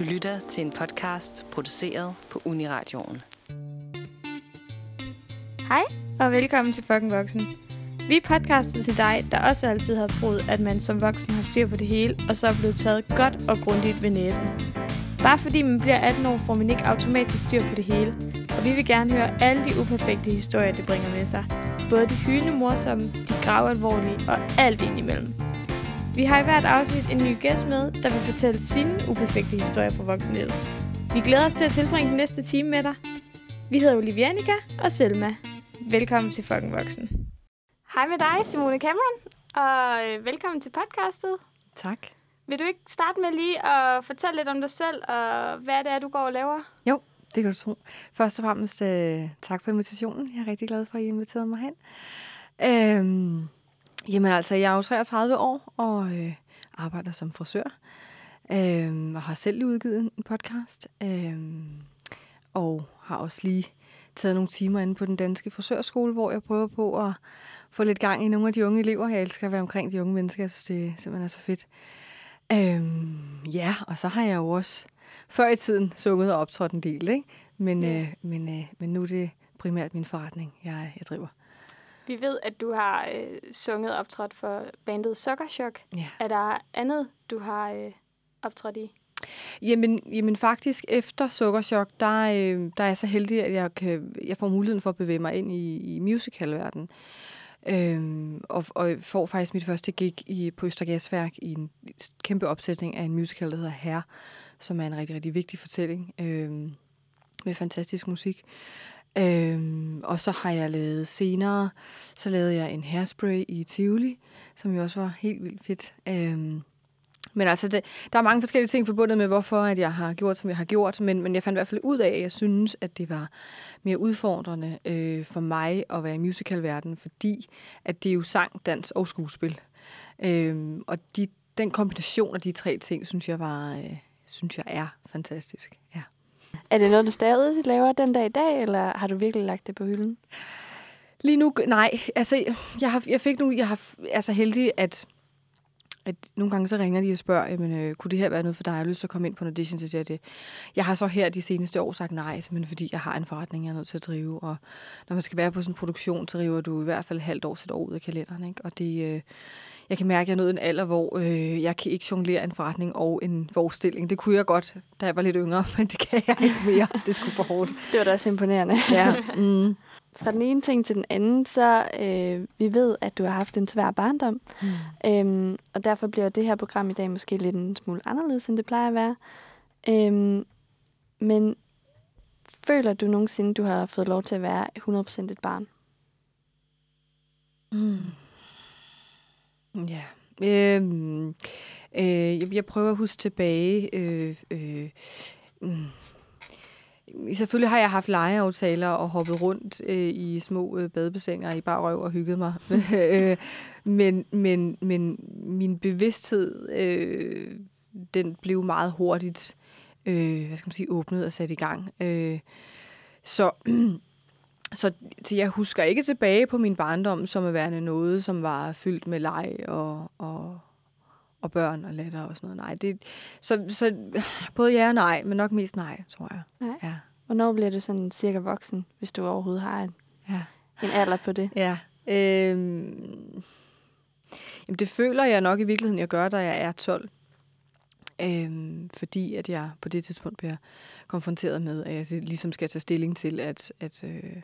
Du lytter til en podcast produceret på Uniradioen. Hej, og velkommen til Fucking Voksen. Vi er podcastet til dig, der også altid har troet, at man som voksen har styr på det hele, og så er blevet taget godt og grundigt ved næsen. Bare fordi man bliver 18 år, får man ikke automatisk styr på det hele, og vi vil gerne høre alle de uperfekte historier, det bringer med sig. Både de hyldende morsomme, de gravalvorlige og alt indimellem. Vi har i hvert afsnit en ny gæst med, der vil fortælle sine uperfekte historier fra voksenlivet. Vi glæder os til at tilbringe den næste time med dig. Vi hedder Olivianika og Selma. Velkommen til Fucking Voksen. Hej med dig, Simone Cameron, og øh, velkommen til podcastet. Tak. Vil du ikke starte med lige at fortælle lidt om dig selv, og hvad det er, du går og laver? Jo, det kan du tro. Først og fremmest øh, tak for invitationen. Jeg er rigtig glad for, at I inviterede mig hen. Øhm, jamen altså, jeg er jo 33 år og øh, arbejder som frisør. Øhm, og har selv udgivet en podcast. Øhm, og har også lige taget nogle timer inde på den danske frisørskole, hvor jeg prøver på at få lidt gang i nogle af de unge elever. Jeg elsker at være omkring de unge mennesker. Jeg synes, det simpelthen er så fedt. Øhm, ja, og så har jeg jo også før i tiden sunget og optrådt en del, ikke? Men, Ja. øh, men, øh, men nu er det primært min forretning, jeg, jeg driver. Vi ved, at du har øh, sunget optrådt for bandet Sukkershock. Ja. Er der andet, du har øh, optrådt i? Jamen, jamen faktisk efter Sukkerchok, der, øh, der er jeg så heldig, at jeg, kan, jeg får muligheden for at bevæge mig ind i, i musicalverdenen. Øhm, og, og får faktisk mit første gig i, på Østergasværk i en kæmpe opsætning af en musical, der hedder Herre, som er en rigtig, rigtig vigtig fortælling øhm, med fantastisk musik. Øhm, og så har jeg lavet senere, så lavede jeg en hairspray i Tivoli, som jo også var helt vildt fedt. Øhm, men altså, det, der er mange forskellige ting forbundet med, hvorfor at jeg har gjort, som jeg har gjort. Men, men jeg fandt i hvert fald ud af, at jeg synes, at det var mere udfordrende øh, for mig at være i musicalverdenen, fordi at det er jo sang, dans og skuespil. Øhm, og de, den kombination af de tre ting, synes jeg var, øh, synes jeg er fantastisk. Ja. Er det noget, du stadig laver den dag i dag, eller har du virkelig lagt det på hylden? Lige nu, nej. Altså, jeg, har, jeg fik nu, jeg har, er så heldig, at, at nogle gange så ringer de og spørger, jamen, øh, kunne det her være noget for dig? Jeg har lyst til at komme ind på en audition, så siger jeg det. Jeg har så her de seneste år sagt nej, simpelthen fordi jeg har en forretning, jeg er nødt til at drive. Og når man skal være på sådan en produktion, så river du i hvert fald halvt år til et år ud af kalenderen. Ikke? Og det, øh, jeg kan mærke, at jeg nået en alder, hvor øh, jeg kan ikke jonglere en forretning og en forestilling. Det kunne jeg godt, da jeg var lidt yngre, men det kan jeg ikke mere. Det skulle for hårdt. Det var da også imponerende. Ja. Mm. Fra den ene ting til den anden, så øh, vi ved, at du har haft en svær barndom. Mm. Øhm, og derfor bliver det her program i dag måske lidt en smule anderledes, end det plejer at være. Øhm, men føler du nogensinde, du har fået lov til at være 100% et barn? Mm. Ja. Øhm, øh, jeg, jeg prøver at huske tilbage. Øh, øh, mm. Selvfølgelig har jeg haft legeaftaler og hoppet rundt øh, i små øh, badebassiner i bare og hygget mig. Øh, men, men, men min bevidsthed, øh, den blev meget hurtigt øh, hvad skal man sige, åbnet og sat i gang. Øh, så så, så jeg husker ikke tilbage på min barndom som at være noget, som var fyldt med leg og, og, og børn og latter og sådan noget. Nej, det, så, så både ja og nej, men nok mest nej, tror jeg. Nej. Ja. Hvornår bliver du sådan cirka voksen, hvis du overhovedet har en, ja. en alder på det? Ja. Øhm, jamen det føler jeg nok i virkeligheden, jeg gør, da jeg er 12. Øhm, fordi at jeg på det tidspunkt bliver konfronteret med, at jeg ligesom skal tage stilling til, at, at, øh,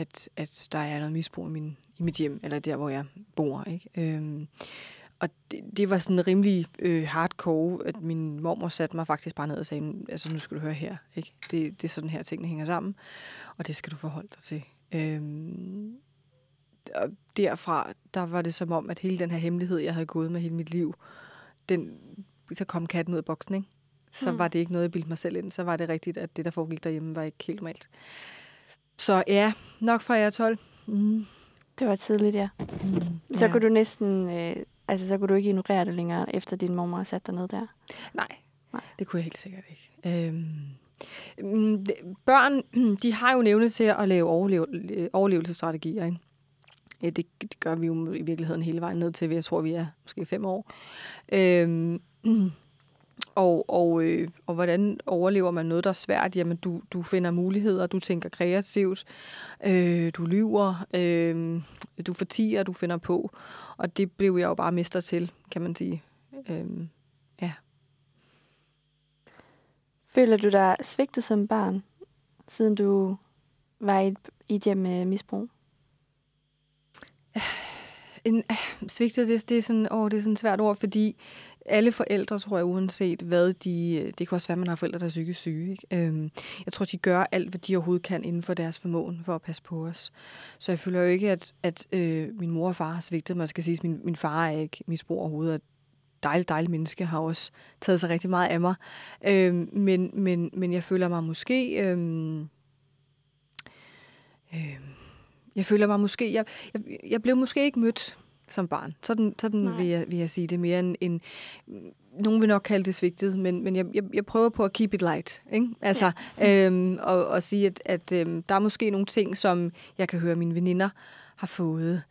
at, at der er noget misbrug i, min, i mit hjem, eller der, hvor jeg bor. Ikke? Øhm, og det, det var sådan rimelig øh, hardcore, at min mormor satte mig faktisk bare ned og sagde, altså nu skal du høre her. Ikke? Det, det er sådan her, tingene hænger sammen, og det skal du forholde dig til. Øhm, og derfra, der var det som om, at hele den her hemmelighed, jeg havde gået med hele mit liv, den, så kom katten ud af boksen, ikke? Så Mm. mm. var det ikke noget, jeg bildte mig selv ind. Så var det rigtigt, at det, der foregik derhjemme, var ikke helt normalt. Så ja, nok fra jeg er 12. Mm. Det var tidligt, ja. Mm. Så ja. kunne du næsten, øh, altså så kunne du ikke ignorere det længere, efter din mormor har sat dig ned der. Nej, Nej. det kunne jeg helt sikkert ikke. Øhm, mm, børn, de har jo nævnet til at lave overlev, overlevelsesstrategier, ikke? Ja, det, det gør vi jo i virkeligheden hele vejen ned til, jeg tror, vi er måske fem år. Øhm, Og, og, øh, og hvordan overlever man noget, der er svært? Jamen, du, du finder muligheder, du tænker kreativt, øh, du lyver, øh, du fortiger, du finder på. Og det blev jeg jo bare mester til, kan man sige. Øh, ja. Føler du dig svigtet som barn, siden du var i et, i et hjem med misbrug? En, svigtet, det, det, er sådan, åh, det er sådan et svært ord, fordi alle forældre, tror jeg, uanset hvad de... Øh, det kan også være, at man har forældre, der er psykisk syge. Ikke? Øhm, jeg tror, de gør alt, hvad de overhovedet kan inden for deres formåen for at passe på os. Så jeg føler jo ikke, at, at øh, min mor og far har svigtet mig. skal sige, at min, min far er ikke misbrug overhovedet, og dejlig, dejligt menneske har også taget sig rigtig meget af mig. Øhm, men, men, men jeg føler mig måske... Øhm, øhm, jeg føler mig måske... Jeg, jeg, jeg blev måske ikke mødt som barn. Sådan, sådan vil, jeg, vil jeg sige det mere end, end... Nogen vil nok kalde det svigtet, men, men jeg, jeg, jeg prøver på at keep it light. Ikke? Altså, ja. øhm, og, og sige, at, at øhm, der er måske nogle ting, som jeg kan høre, mine veninder har fået,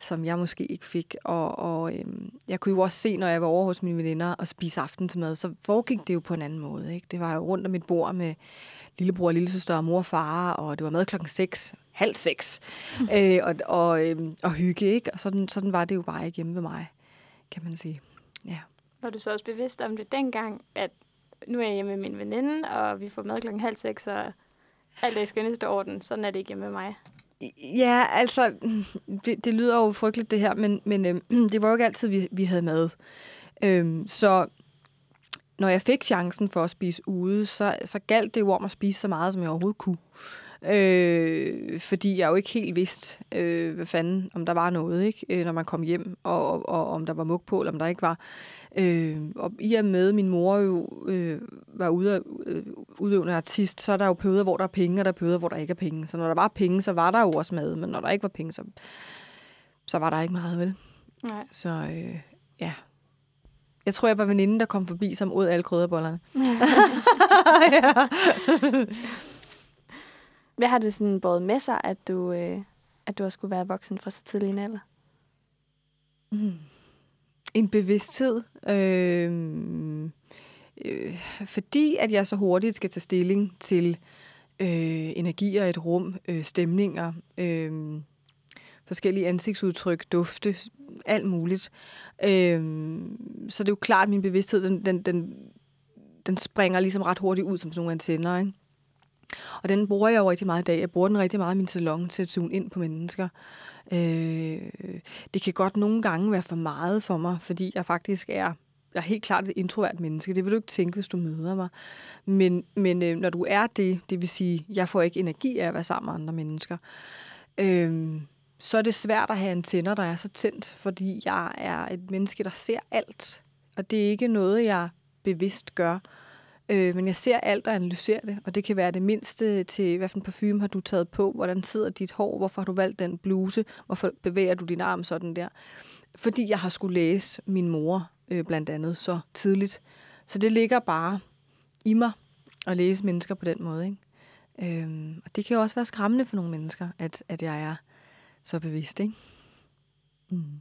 som jeg måske ikke fik. Og, og øhm, jeg kunne jo også se, når jeg var over hos mine veninder og spise aftensmad, så foregik det jo på en anden måde. Ikke? Det var jo rundt om mit bord med lillebror og lillesøster og mor og far, og det var mad klokken 6, halv seks, øh, og, og, øh, og hygge, ikke? Og sådan, sådan var det jo bare ikke hjemme ved mig, kan man sige. Ja. Var du så også bevidst om det dengang, at nu er jeg hjemme med min veninde, og vi får mad klokken halv seks, og alt er i skønneste orden. Sådan er det ikke hjemme med mig. Ja, altså, det, det lyder jo frygteligt det her, men, men øh, det var jo ikke altid, vi, vi havde mad. Øh, så når jeg fik chancen for at spise ude, så, så galt det jo om at spise så meget, som jeg overhovedet kunne. Øh, fordi jeg jo ikke helt vidste, øh, hvad fanden, om der var noget, ikke? Øh, når man kom hjem, og, og, og om der var mug på, eller om der ikke var. Øh, og i og med, min mor jo øh, var ude, øh, udøvende artist, så er der jo perioder, hvor der er penge, og der er perioder, hvor der ikke er penge. Så når der var penge, så var der jo også mad, men når der ikke var penge, så, så var der ikke meget, vel? Nej. Så øh, ja, jeg tror, jeg var veninden, der kom forbi, som ud alle krydderbollerne. ja. Hvad har det sådan båret med sig, at du, øh, at du har skulle være voksen fra så tidlig en alder? Mm. En bevidsthed. Øh, øh, fordi at jeg så hurtigt skal tage stilling til øh, energier i et rum, øh, stemninger, øh, forskellige ansigtsudtryk, dufte, alt muligt. Øh, så det er jo klart, at min bevidsthed, den, den, den, den springer ligesom ret hurtigt ud som sådan nogle antenner, ikke? Og den bruger jeg jo rigtig meget i dag. Jeg bruger den rigtig meget i min salon til at tune ind på mennesker. Øh, det kan godt nogle gange være for meget for mig, fordi jeg faktisk er jeg er helt klart et introvert menneske. Det vil du ikke tænke, hvis du møder mig. Men, men øh, når du er det, det vil sige, jeg får ikke energi af at være sammen med andre mennesker, øh, så er det svært at have en tænder, der er så tændt, fordi jeg er et menneske, der ser alt. Og det er ikke noget, jeg bevidst gør. Øh, Øh, men jeg ser alt og analyserer det, og det kan være det mindste til, hvad for en parfume har du taget på, hvordan sidder dit hår, hvorfor har du valgt den bluse, hvorfor bevæger du din arm sådan der. Fordi jeg har skulle læse min mor øh, blandt andet så tidligt. Så det ligger bare i mig at læse mennesker på den måde. Ikke? Øhm, og det kan jo også være skræmmende for nogle mennesker, at, at jeg er så bevidst. Ikke? Mm.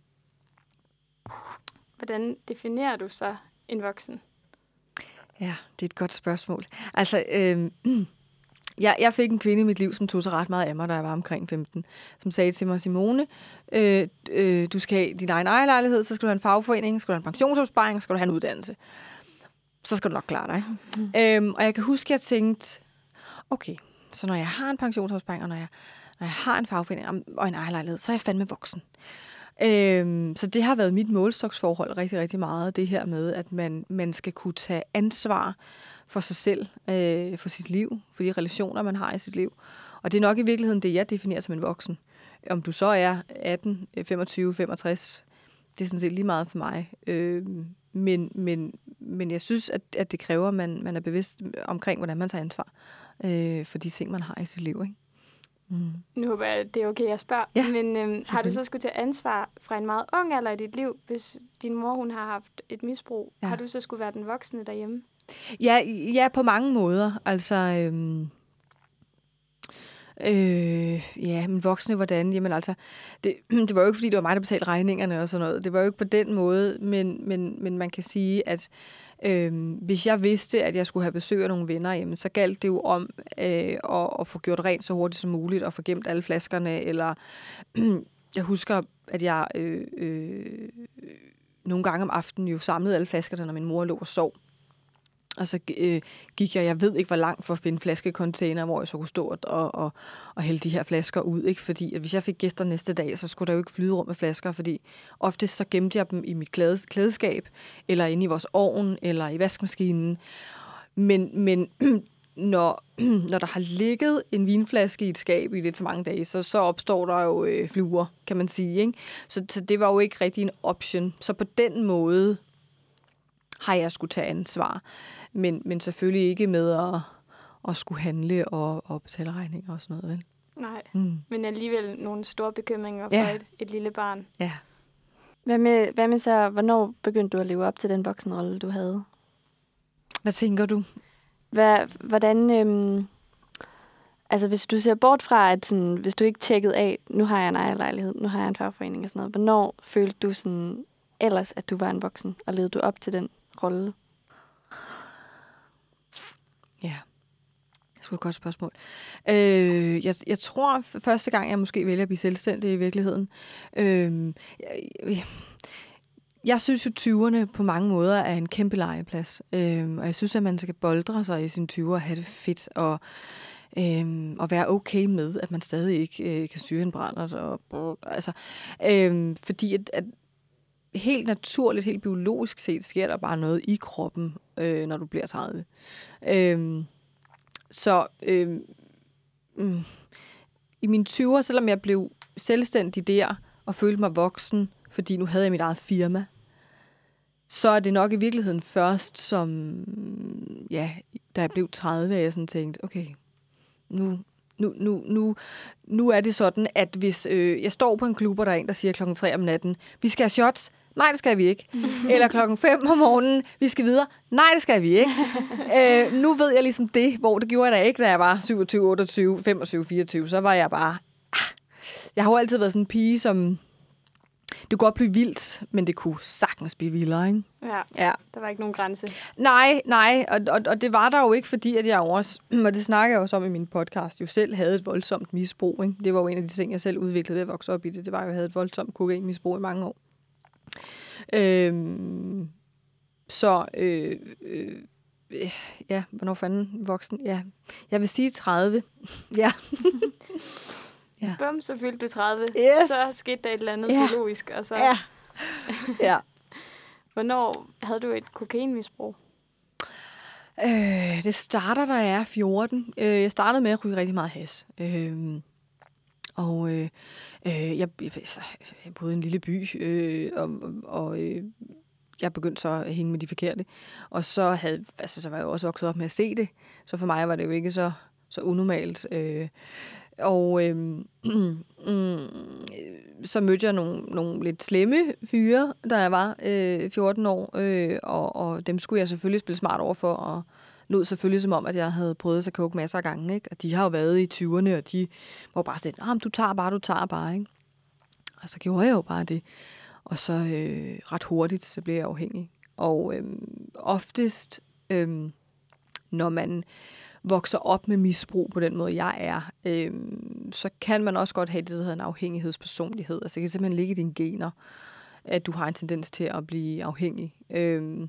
Hvordan definerer du så en voksen? Ja, det er et godt spørgsmål. Altså, øh, jeg, jeg fik en kvinde i mit liv, som tog sig ret meget af mig, da jeg var omkring 15, som sagde til mig, Simone, øh, øh, du skal have din egen ejerlejlighed, så skal du have en fagforening, skal du have en pensionsopsparing, skal du have en uddannelse. Så skal du nok klare dig. Mm. Øhm, og jeg kan huske, at jeg tænkte, okay, så når jeg har en pensionsopsparing, og når jeg, når jeg har en fagforening og en ejerlejlighed, så er jeg fandme voksen. Øhm, så det har været mit målstoksforhold rigtig, rigtig meget. Det her med, at man, man skal kunne tage ansvar for sig selv, øh, for sit liv, for de relationer, man har i sit liv. Og det er nok i virkeligheden det, jeg definerer som en voksen. Om du så er 18, 25, 65, det er sådan set lige meget for mig. Øh, men, men, men jeg synes, at, at det kræver, at man, man er bevidst omkring, hvordan man tager ansvar øh, for de ting, man har i sit liv. Ikke? Mm. Nu håber jeg, det er okay, jeg spørger. Ja, men øhm, har du så skulle tage ansvar fra en meget ung alder i dit liv, hvis din mor hun har haft et misbrug? Ja. Har du så skulle være den voksne derhjemme? Ja, ja på mange måder. Altså, øhm, øh, ja, men voksne, hvordan? Jamen altså, det, det var jo ikke, fordi det var mig, der betalte regningerne og sådan noget. Det var jo ikke på den måde, men, men, men man kan sige, at Øhm, hvis jeg vidste, at jeg skulle have besøg af nogle venner, jamen, så galt det jo om øh, at, at få gjort rent så hurtigt som muligt, og få gemt alle flaskerne, eller jeg husker, at jeg øh, øh, nogle gange om aftenen jo samlede alle flaskerne, når min mor lå og sov. Og så øh, gik jeg, jeg ved ikke hvor langt for at finde flaskecontainer, hvor jeg så kunne stå og, og, og hælde de her flasker ud. Ikke? Fordi at hvis jeg fik gæster næste dag, så skulle der jo ikke flyde rum med flasker, fordi ofte så gemte jeg dem i mit klædes, klædeskab, eller inde i vores ovn, eller i vaskemaskinen. Men, men når, når der har ligget en vinflaske i et skab i lidt for mange dage, så, så opstår der jo øh, fluer, kan man sige. Ikke? Så, så det var jo ikke rigtig en option. Så på den måde har jeg skulle tage ansvar. Men, men selvfølgelig ikke med at, at skulle handle og, og betale regninger og sådan noget. Vel? Nej, mm. men alligevel nogle store bekymringer for Ja. et, et lille barn. Ja. Hvad med, hvad med så, hvornår begyndte du at leve op til den voksenrolle, du havde? Hvad tænker du? Hvad, hvordan, øhm, altså hvis du ser bort fra, at sådan, hvis du ikke tjekkede af, nu har jeg en ejerlejlighed, nu har jeg en fagforening og sådan noget, hvornår følte du sådan ellers, at du var en voksen, og levede du op til den rolle? Ja. Det er et godt spørgsmål. Øh, jeg, jeg tror første gang, jeg måske vælger at blive selvstændig i virkeligheden. Øh, jeg, jeg synes jo, 20'erne på mange måder er en kæmpe legeplads. Øh, og jeg synes, at man skal boldre sig i sine 20'er og have det fedt. Og, øh, og være okay med, at man stadig ikke øh, kan styre en brændert. Og, altså, øh, fordi at, at helt naturligt, helt biologisk set, sker der bare noget i kroppen, øh, når du bliver 30. Øh, så øh, mm, i mine 20'er, selvom jeg blev selvstændig der og følte mig voksen, fordi nu havde jeg mit eget firma, så er det nok i virkeligheden først som, ja, da jeg blev 30, at jeg sådan tænkte, okay, nu, nu, nu, nu, nu er det sådan, at hvis øh, jeg står på en klub, og der er en, der siger klokken 3 om natten, vi skal have shots, nej, det skal vi ikke. Eller klokken 5 om morgenen, vi skal videre, nej, det skal vi ikke. øh, nu ved jeg ligesom det, hvor det gjorde jeg da ikke, da jeg var 27, 28, 25, 24, så var jeg bare, ah, jeg har jo altid været sådan en pige, som, det kunne godt blive vildt, men det kunne sagtens blive vildere, ikke? Ja, Ja. der var ikke nogen grænse. Nej, nej, og, og, og det var der jo ikke, fordi at jeg også, og det snakker jeg også om i min podcast, jo selv havde et voldsomt misbrug. Ikke? Det var jo en af de ting, jeg selv udviklede ved at vokse op i det. Det var jo, at jeg havde et voldsomt kokainmisbrug i mange år. Øhm, så, øh, øh, ja, hvornår fanden voksen? Ja, jeg vil sige 30. ja. Ja. Bum, så fyldte du 30. Yes. Så skete der et eller andet Ja. biologisk. Og så, Ja. ja. hvornår havde du et kokainmisbrug? Øh, det starter, da jeg er 14. Øh, jeg startede med at ryge rigtig meget has. Øh, og øh, øh, jeg, jeg, altså, jeg boede i en lille by, øh, og, og øh, jeg begyndte så at hænge med de forkerte. Og så, havde, altså, så var jeg jo også vokset op med at se det, så for mig var det jo ikke så, så unormalt. Øh, og øh, øh, så mødte jeg nogle, nogle lidt slemme fyre, da jeg var øh, 14 år, øh, og, og dem skulle jeg selvfølgelig spille smart over for, og lød selvfølgelig som om, at jeg havde prøvet sig coke masser af gange, ikke? Og de har jo været i 20'erne, og de var bare sådan, ah, du tager bare, du tager bare, ikke? Og så gjorde jeg jo bare det. Og så øh, ret hurtigt, så blev jeg afhængig. Og øh, oftest, øh, når man vokser op med misbrug på den måde, jeg er, øh, så kan man også godt have det, der hedder en afhængighedspersonlighed. Altså det kan simpelthen ligge i dine gener, at du har en tendens til at blive afhængig. Øh,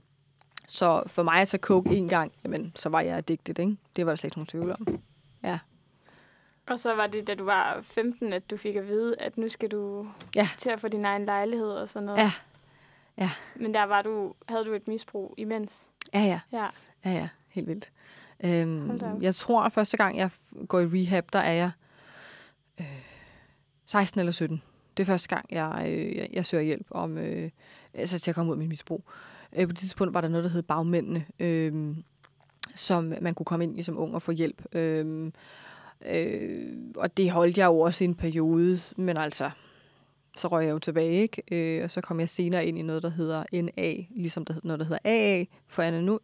så for mig at så coke en gang, jamen, så var jeg addicted, ikke? Det var der slet ikke nogen tvivl om. Ja. Og så var det, da du var 15, at du fik at vide, at nu skal du Ja. til at få din egen lejlighed og sådan noget. Ja. Ja. Men der var du, havde du et misbrug imens. Ja, ja. Ja. Ja, ja. Helt vildt. Øhm, jeg tror, at første gang, jeg går i rehab, der er jeg øh, 16 eller 17. Det er første gang, jeg, øh, jeg, jeg søger hjælp om, øh, altså til at komme ud af mit misbrug. Øh, Øh, på det tidspunkt var der noget, der hed bagmændene, øh, som man kunne komme ind i som ung og få hjælp. Øh, øh, og det holdt jeg jo også i en periode, men altså, så røg jeg jo tilbage, ikke? Øh, og så kom jeg senere ind i noget, der hedder NA, ligesom der, noget, der hedder AA for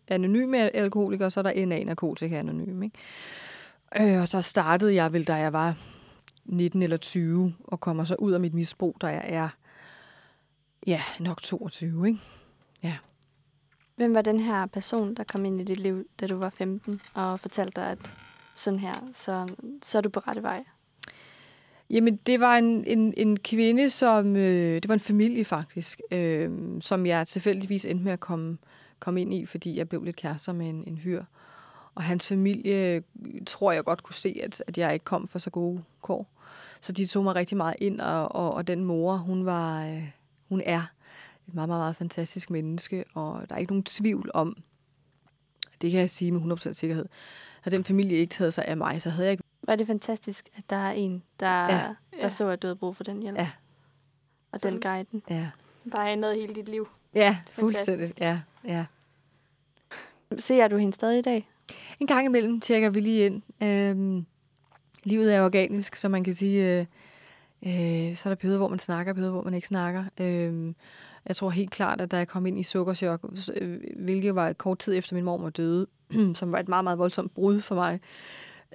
anonyme alkoholikere, og så er der NA, narkotika anonym, ikke? Øh, og så startede jeg vel, da jeg var 19 eller 20, og kommer så ud af mit misbrug, da jeg er, ja, nok 22, ikke? Ja. Hvem var den her person, der kom ind i dit liv, da du var 15, og fortalte dig, at sådan her, så, så er du på rette vej? Jamen, det var en, en, en kvinde, som... Øh, det var en familie, faktisk, øh, som jeg tilfældigvis endte med at komme, komme ind i, fordi jeg blev lidt kærester med en, en hyr. Og hans familie, øh, tror jeg godt kunne se, at, at jeg ikke kom for så gode kår. Så de tog mig rigtig meget ind, og, og, og den mor, hun var... Øh, hun er et meget, meget, meget fantastisk menneske, og der er ikke nogen tvivl om, det kan jeg sige med 100% sikkerhed, at den familie ikke taget sig af mig, så havde jeg ikke... Var det fantastisk, at der er en, der, Ja. der Ja. så, at du havde brug for den hjælp? Ja. Og Sådan. den guiden? Ja, Som bare ændrede hele dit liv. ja fuldstændig. Ja, ja. Ser du hende stadig i dag? En gang imellem tjekker vi lige ind. Øhm, livet er organisk, så man kan sige, øh, øh, så er der perioder, hvor man snakker, perioder, hvor man ikke snakker. Øhm, jeg tror helt klart, at da jeg kom ind i sukkerchok, øh, hvilket var kort tid efter min mor døde, som var et meget, meget voldsomt brud for mig,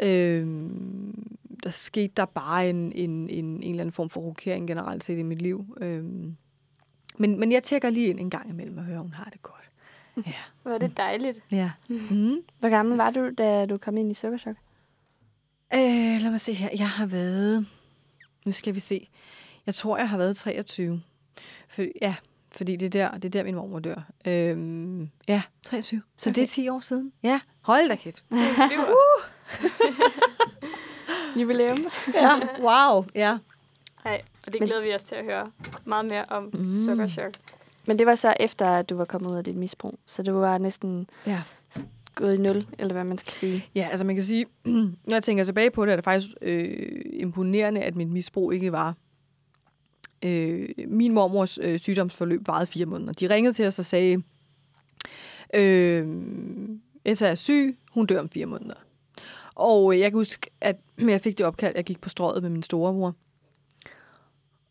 øhm, der skete der bare en, en, en, en eller anden form for rokering generelt set i mit liv. Øhm, men, men jeg tjekker lige ind en gang imellem og hører, hun har det godt. Ja. Hvor er det dejligt. ja. Mm. Hvor gammel var du, da du kom ind i sukkerchok? Øh, lad mig se her. Jeg har været... Nu skal vi se. Jeg tror, jeg har været 23. For, ja, fordi det er, der, det er der, min mormor dør. Øhm, ja, 23. Så okay. det er 10 år siden. Ja, hold da kæft. Jubilæum? ja, wow. Ja. Nej, og det Men- glæder vi os til at høre meget mere om Mm. sukkerchok. Men det var så efter, at du var kommet ud af dit misbrug. Så du var næsten ja. gået i nul, eller hvad man skal sige. Ja, altså man kan sige, når jeg tænker tilbage på det, er det faktisk øh, imponerende, at mit misbrug ikke var. Øh, min mormors øh, sygdomsforløb varede fire måneder. De ringede til os og sagde, øh, Essa er syg, hun dør om fire måneder. Og øh, jeg kan huske, at jeg fik det opkald, jeg gik på strøget med min storebror.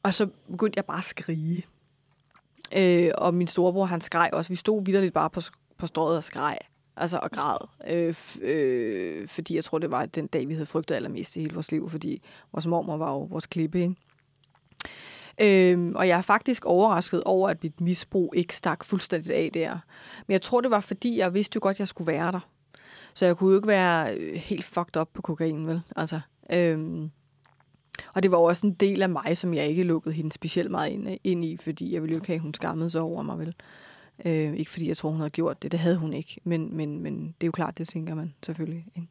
Og så begyndte jeg bare at skrige. Øh, og min storebror, han skreg også. Vi stod vidderligt bare på, på strøget og skreg. Altså og græd. Øh, øh, fordi jeg tror, det var den dag, vi havde frygtet allermest i hele vores liv. Fordi vores mormor var jo vores klippe, ikke? Øhm, og jeg er faktisk overrasket over, at mit misbrug ikke stak fuldstændigt af der. Men jeg tror, det var, fordi jeg vidste jo godt, at jeg skulle være der. Så jeg kunne jo ikke være øh, helt fucked up på kokain, vel? Altså, øhm, og det var også en del af mig, som jeg ikke lukkede hende specielt meget ind, ind i, fordi jeg ville jo ikke have, at hun skammede sig over mig, vel? Øh, ikke fordi jeg tror, hun havde gjort det. Det havde hun ikke. Men, men, men det er jo klart, det tænker man selvfølgelig. Ikke?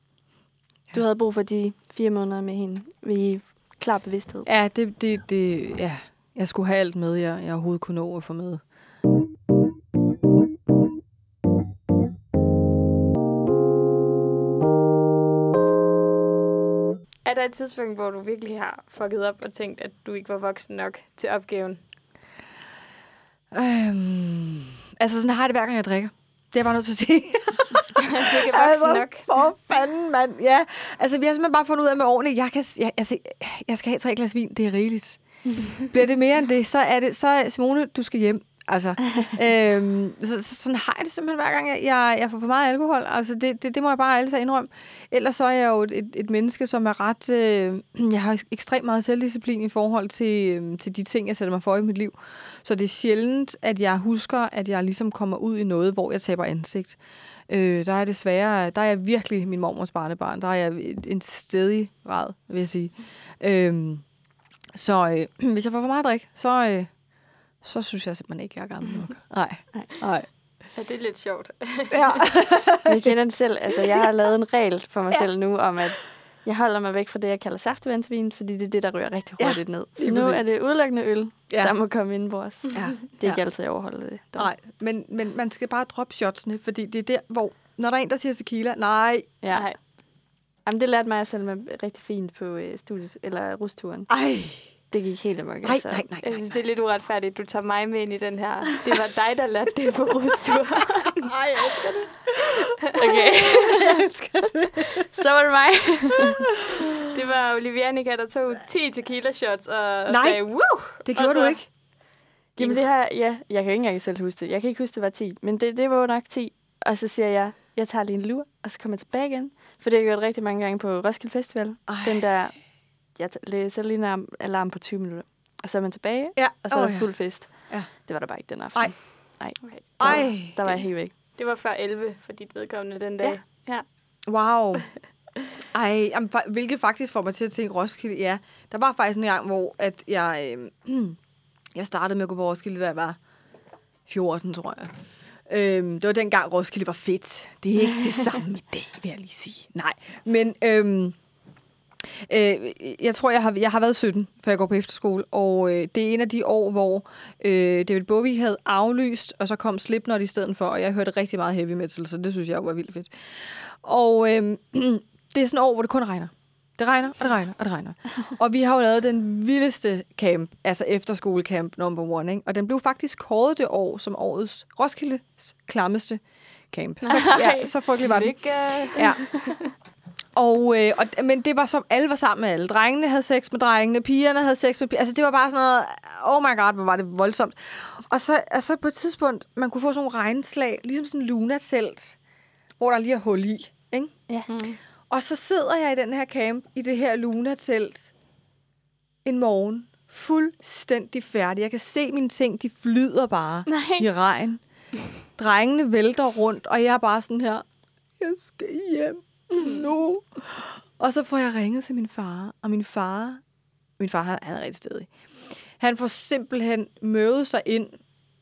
Du havde brug for de fire måneder med hende ved klar bevidsthed. Ja, det, det, det, ja, jeg skulle have alt med, jeg, jeg overhovedet kunne nå at få med. Er der et tidspunkt, hvor du virkelig har fucket op og tænkt, at du ikke var voksen nok til opgaven? Øhm, altså, sådan har jeg det hver gang, jeg drikker. Det er jeg bare nødt til at sige. ikke er voksen nok? For fanden, mand. Ja, altså, vi har simpelthen bare fundet ud af med årene, jeg, kan, jeg, altså, jeg skal have tre glas vin, det er rigeligt. Bliver det mere end det, så er det, så Simone, du skal hjem. Altså, øhm, så, så, sådan har jeg det simpelthen hver gang, jeg, jeg, jeg får for meget alkohol. Altså, det, det, det må jeg bare altså indrømme. Ellers så er jeg jo et, et, et menneske, som er ret... Øh, jeg har ekstremt meget selvdisciplin i forhold til, øh, til de ting, jeg sætter mig for i mit liv. Så det er sjældent, at jeg husker, at jeg ligesom kommer ud i noget, hvor jeg taber ansigt. Øh, der er desværre, der er jeg virkelig min mormors barnebarn. Der er jeg en stedig rad, vil jeg sige. Øh, så øh, hvis jeg får for meget drik, så, øh, så synes jeg simpelthen ikke, jeg er gammel nok. Nej. Nej. Ja, det er lidt sjovt. Ja. Jeg kender det selv. Altså, jeg har lavet en regel for mig Ja. ja. selv nu, om at jeg holder mig væk fra det, jeg kalder saftevandsvin, fordi det er det, der ryger rigtig Ja, hurtigt ned. Så nu er præcis. det udelukkende øl, Ja. ja. der må komme ind på os. ja. Det er Ja. ikke altid, jeg overholder det. dog. Nej, men, men man skal bare droppe shotsene, fordi det er der, hvor... Når der er en, der siger tequila, nej, Ja. Nej. Jamen, det lærte mig jeg selv med rigtig fint på øh, studiet, eller rusturen. ej, Det gik helt amok. nej, nej, nej, Jeg nej, synes, det er lidt uretfærdigt, du tager mig med ind i den her. Det var dig, der lærte det på rustur. nej, jeg elsker det. Okay, Jeg elsker det. så var det mig. Det var Olivia Annika, der tog 10 tequila shots og, og Nej. sagde, Woo! Det gjorde så- du ikke. Jamen det her, ja, jeg kan ikke engang selv huske det. Jeg kan ikke huske, det var 10, men det, det var jo nok 10. Og så siger jeg, jeg tager lige en lur, og så kommer jeg tilbage igen. For det har jeg gjort rigtig mange gange på Roskilde Festival. Ej. Den der, jeg læser lige en alarm, alarm på 20 minutter. Og så er man tilbage, Ja, og så er åh, der ja. fuld fest. Ja. Det var der bare ikke den aften. Ej. Nej. Okay. Der, Ej. der var jeg helt væk. Det var før 11 for dit vedkommende den dag. Ja. Wow. Ej, jamen, hvilket faktisk får mig til at tænke Roskilde. Ja, der var faktisk en gang, hvor at jeg, øh, jeg startede med at gå på Roskilde, da jeg var 14, tror jeg. Øhm, det var dengang Roskilde var fedt. Det er ikke det samme i dag, vil jeg lige sige. Nej, men øhm, øh, jeg tror, jeg har, jeg har været 17, før jeg går på efterskole, og øh, det er en af de år, hvor øh, David Bowie havde aflyst, og så kom Slipknot i stedet for, og jeg hørte rigtig meget heavy metal, så det synes jeg var vildt fedt. Og øh, det er sådan et år, hvor det kun regner. Det regner, og det regner, og det regner. Og vi har jo lavet den vildeste camp, altså efterskolecamp number one, ikke? Og den blev faktisk kåret det år som årets Roskildes klammeste camp. Så, ja, så frygtelig var den. Lykke. Ja. Og, øh, og, men det var som, alle var sammen med alle. Drengene havde sex med drengene, pigerne havde sex med pigerne. Altså, det var bare sådan noget, oh my god, hvor var det voldsomt. Og så, og så på et tidspunkt, man kunne få sådan nogle regnslag, ligesom sådan en lunatelt, hvor der lige er hul i, ikke? Ja. Mm. Og så sidder jeg i den her camp, i det her lunatelt, en morgen, fuldstændig færdig. Jeg kan se mine ting, de flyder bare Nej. i regn. Drengene vælter rundt, og jeg er bare sådan her, jeg skal hjem nu. Og så får jeg ringet til min far, og min far, min far han, han er rigtig stedig. Han får simpelthen mødet sig ind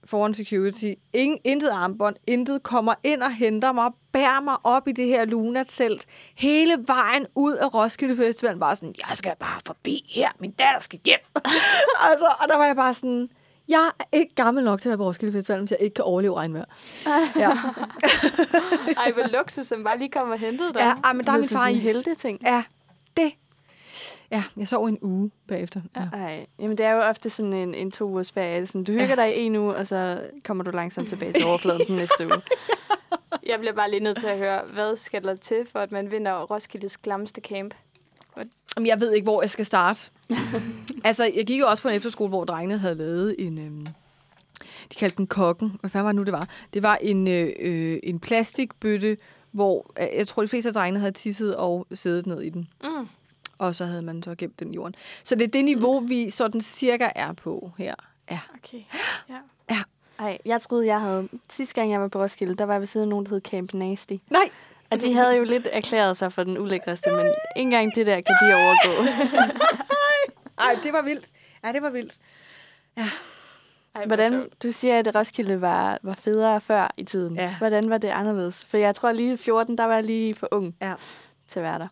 foran security. Ingen, intet armbånd, intet kommer ind og henter mig, bærer mig op i det her Luna-telt. Hele vejen ud af Roskilde Festival. Bare sådan, jeg skal bare forbi her, min datter skal hjem. altså, og der var jeg bare sådan, jeg er ikke gammel nok til at være på Roskilde Festival, hvis jeg ikke kan overleve regnvejr. Ja, Ej, hvor luksus, han bare lige kom og hentede dig. ja ej, men der er min Som far i. en helteting. Ja, det. Ja, jeg sov en uge bagefter. Ja. Ej, jamen det er jo ofte sådan en, en to ugers ferie. Sådan, du hygger dig i en uge, og så kommer du langsomt tilbage til overfladen den næste uge. Jeg bliver bare lige nødt til at høre, hvad skal der til, for at man vinder Roskildes glamste camp? Jamen, jeg ved ikke, hvor jeg skal starte. altså, jeg gik jo også på en efterskole, hvor drengene havde lavet en... Øhm, de kaldte den kokken. Hvad fanden var det nu, det var? Det var en, øh, øh, en plastikbøtte, hvor øh, jeg tror, de fleste af drengene havde tisset og siddet ned i den. Mm. Og så havde man så gemt den i jorden. Så det er det niveau, vi sådan cirka er på her. Ja. Okay. Ja. Ej, jeg troede, jeg havde... Sidste gang, jeg var på Roskilde, der var jeg ved siden af nogen, der hed Camp Nasty. Nej, Og de havde jo lidt erklæret sig for den ulækreste, men ikke engang det der kan de overgå. Ej, det var vildt. Ja, det var vildt. Ej, hvor Hvordan, du siger, at Roskilde var, var federe før i tiden. Ja. Hvordan var det anderledes? For jeg tror lige i 14, der var jeg lige for ung Ja. til at være der.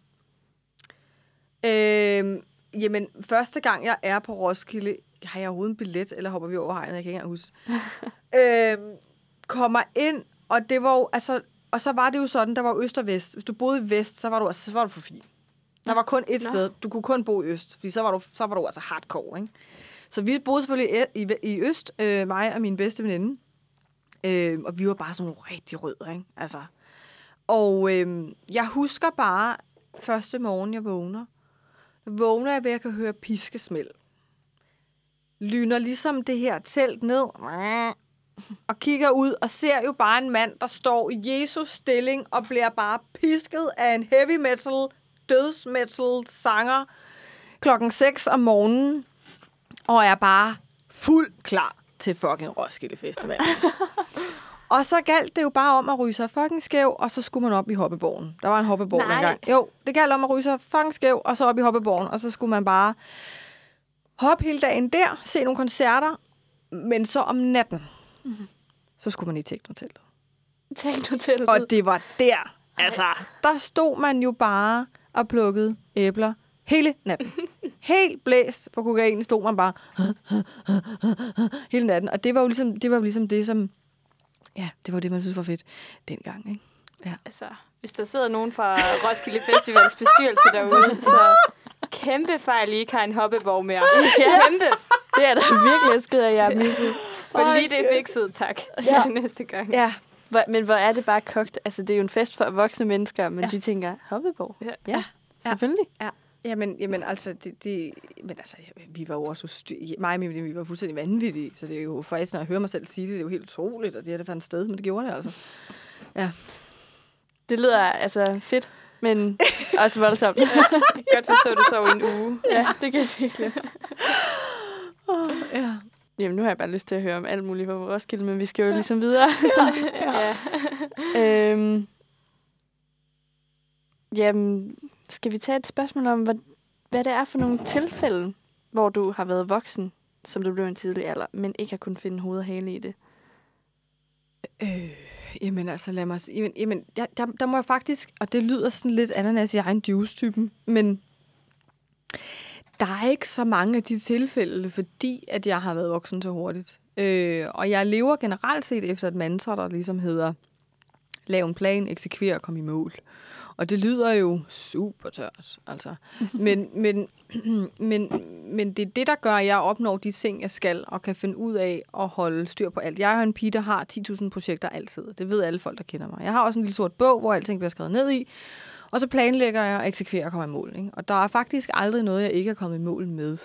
Øhm, jamen, første gang jeg er på Roskilde, har jeg overhovedet en billet, eller hopper vi over hegnet? Jeg kan ikke engang huske. øhm, kommer ind, og det var jo, altså, og så var det jo sådan, der var øst og vest. Hvis du boede i vest, så var du, altså, så var du for fin. Der var kun et Nå. sted. Du kunne kun bo i øst, fordi så var du, så var du altså hardcore, ikke? Så vi boede selvfølgelig i, i, i øst, øh, mig og min bedste veninde. Øh, og vi var bare sådan nogle rigtig rødder, ikke? Altså. Og øh, jeg husker bare første morgen, jeg vågner. Vågner jeg ved, at jeg kan høre piskesmæld. Lyner ligesom det her telt ned. Og kigger ud og ser jo bare en mand, der står i Jesus stilling og bliver bare pisket af en heavy metal, dødsmetal sanger klokken 6 om morgenen. Og er bare fuld klar til fucking Roskilde Festival. og så galt det jo bare om at ryge sig fucking skæv, og så skulle man op i hoppeborgen. Der var en hoppeborg Nej. dengang. Jo, det galt om at ryge sig fucking skæv, og så op i hoppeborgen, og så skulle man bare hoppe hele dagen der, se nogle koncerter, men så om natten, mm-hmm. så skulle man i teknoteltet. Teknoteltet. Og det var der, altså, der stod man jo bare og plukkede æbler hele natten. Helt blæst på kokain stod man bare hele natten. Og det var jo ligesom det, var jo ligesom det som, ja, det var det, man synes var fedt dengang, ikke? Altså, hvis der sidder nogen fra Roskilde Festivals bestyrelse derude, så kæmpe fejl, I ikke har en hoppeborg mere. Kæmpe. Det er da virkelig skid, at jeg har misset. For lige det fikset, tak. Ja. Til næste gang. Ja, Hvor, men hvor er det bare kogt? Altså, det er jo en fest for voksne mennesker, men ja. de tænker, Hoppeborg? Ja. ja Ja. selvfølgelig. Ja, jamen, jamen altså, det, det, men altså, vi var jo også, styr, mig og min vi var fuldstændig vanvittige, så det er jo faktisk, når jeg hører mig selv sige det, det er jo helt utroligt, og det er det fandt sted, men det gjorde det altså. Det lyder altså fedt, men også voldsomt. Godt forstå, at du sov en uge. ja, det kan jeg virkelig. Ja. Jamen, nu har jeg bare lyst til at høre om alt muligt på Roskilde, men vi skal jo ligesom videre. Ja. øhm, jamen, skal vi tage et spørgsmål om, hvad, hvad det er for nogle tilfælde, hvor du har været voksen, som du blev en tidlig alder, men ikke har kunnet finde hoved og hale i det? Øh, jamen altså, lad mig. Jamen, jamen jeg, der, der må jeg faktisk, og det lyder sådan lidt ananas i egen juice-typen, men der er ikke så mange af de tilfælde, fordi at jeg har været voksen så hurtigt. Øh, og jeg lever generelt set efter et mantra, der ligesom hedder, lav en plan, eksekver og kom i mål. Og det lyder jo super tørt, altså. Men, men, men, men det er det, der gør, at jeg opnår de ting, jeg skal, og kan finde ud af at holde styr på alt. Jeg er en pige, der har 10.000 projekter altid. Det ved alle folk, der kender mig. Jeg har også en lille sort bog, hvor alting bliver skrevet ned i, og så planlægger jeg og eksekverer og kommer i mål. Ikke? Og der er faktisk aldrig noget, jeg ikke er kommet i mål med.